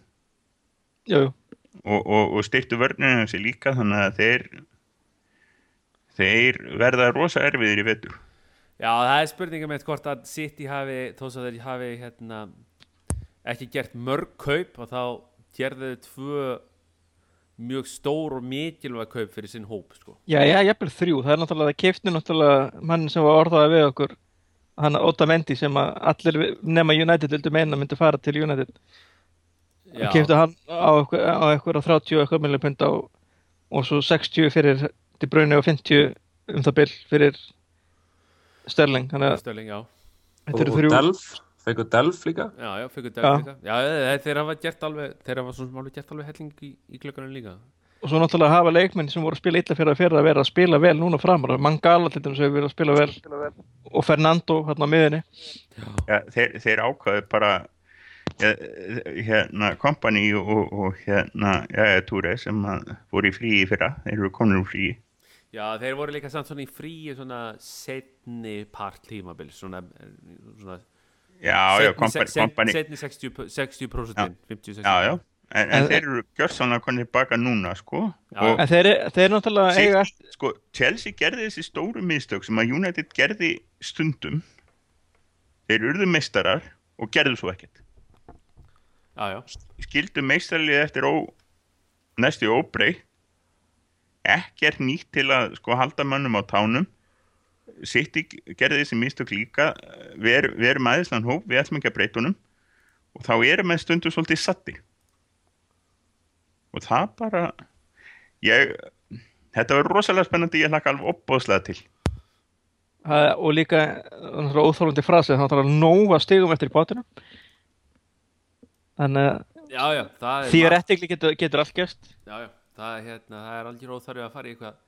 Jú, jú. og, og, og styrtu vörninu þessi líka þannig að þeir þeir verða rosa erfiðir í vetur. Já, það er spurningum með hvort að City hafi, þó svo þeir hafi hérna, ekki gert mörg kaup og þá gerðu þau tvö mjög stór og mikilvæg kaup fyrir sinn hóp sko. já, já, jafnvel þrjú það er náttúrulega, það kefti náttúrulega mann sem var orðaði við okkur hann Óta Mendi sem að allir nema United vildu meina myndi fara til United. Já, og kefti hann á eitthvað á, eitthvað á 30 og eitthvað milli pund á og svo 60 fyrir til Bruyne og 50 um það bil fyrir Sterling. Störling, já. Og þrjú Delf feikur Delf líka? Já, já, fyrir Já. dag líka. Já, þeir, þeir hafa gert alveg þeir hafa svona sem alveg gert alveg helling í, í klukkanum líka og svo náttúrulega hafa leikmenn sem voru að spila illa fyrir að fyrir að vera að spila vel núna framar. Mangala til dæmis hefur verið að spila vel. Og Fernando hérna á miðinni ja, þeir, þeir ákvaðu bara ja, hérna kompani og, og hérna ja, Túre sem voru í fríi fyrra. Þeir eru komin úr fríi Já, þeir voru líka samt svona í fríi svona setni part tímabil svona, svona já, já, kompani, kompani setni 60%, 60% 50-60% já, já, en, en þeir eru gjörsanlega konið baka núna sko. En þeir, þeir náttúrulega Sitt- eiga sko, Chelsea gerði þessi stóru mistök sem að United gerði stundum. Þeir urðu meistarar og gerðu svo ekkert. Já, já, skildu meistarlið eftir ó, næstu óbreytt. Ekkert nýtt til að sko halda mönnum á tánum. City gerði þessi mistök líka. Við erum aðeinslan hóp, við ætlum ekki að breytunum og þá erum við stundu svolítið satti og það bara ég þetta var rosalega spennandi, ég hlakka alveg opbóðslega til. Það- og líka óþólandi frasi það er náttúrulega nóga stigum eftir í bátinu. Þannig að já, já það er því að réttigli getur, getur allt gerst. Já, já, það er, hérna, það er aldrei óþarfið að fara í eitthvað,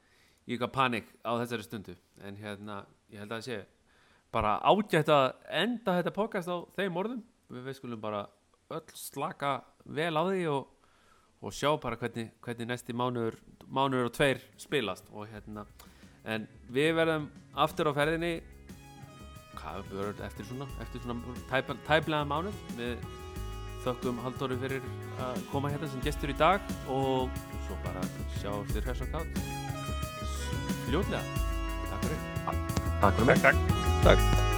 í eitthvað panik á þessari stundu. En hérna, ég held að það sé bara ágætt að enda þetta podcast á þeim orðum. Við, við skulum bara öll slaka vel á því og, og sjá bara hvernig, hvernig næsti mánuður mánuður og tveir spilast. Og hérna, en við verðum aftur á ferðinni. Hvað verður eftir svona eftir svona tæp, tæplega mánuð. Við þökkum Halldóri fyrir að koma hérna sem gestur í dag og svo bara sjá þér hress og kátt fljótlega. Takk fyrir. Takk fyrir mig. Takk, takk. Takk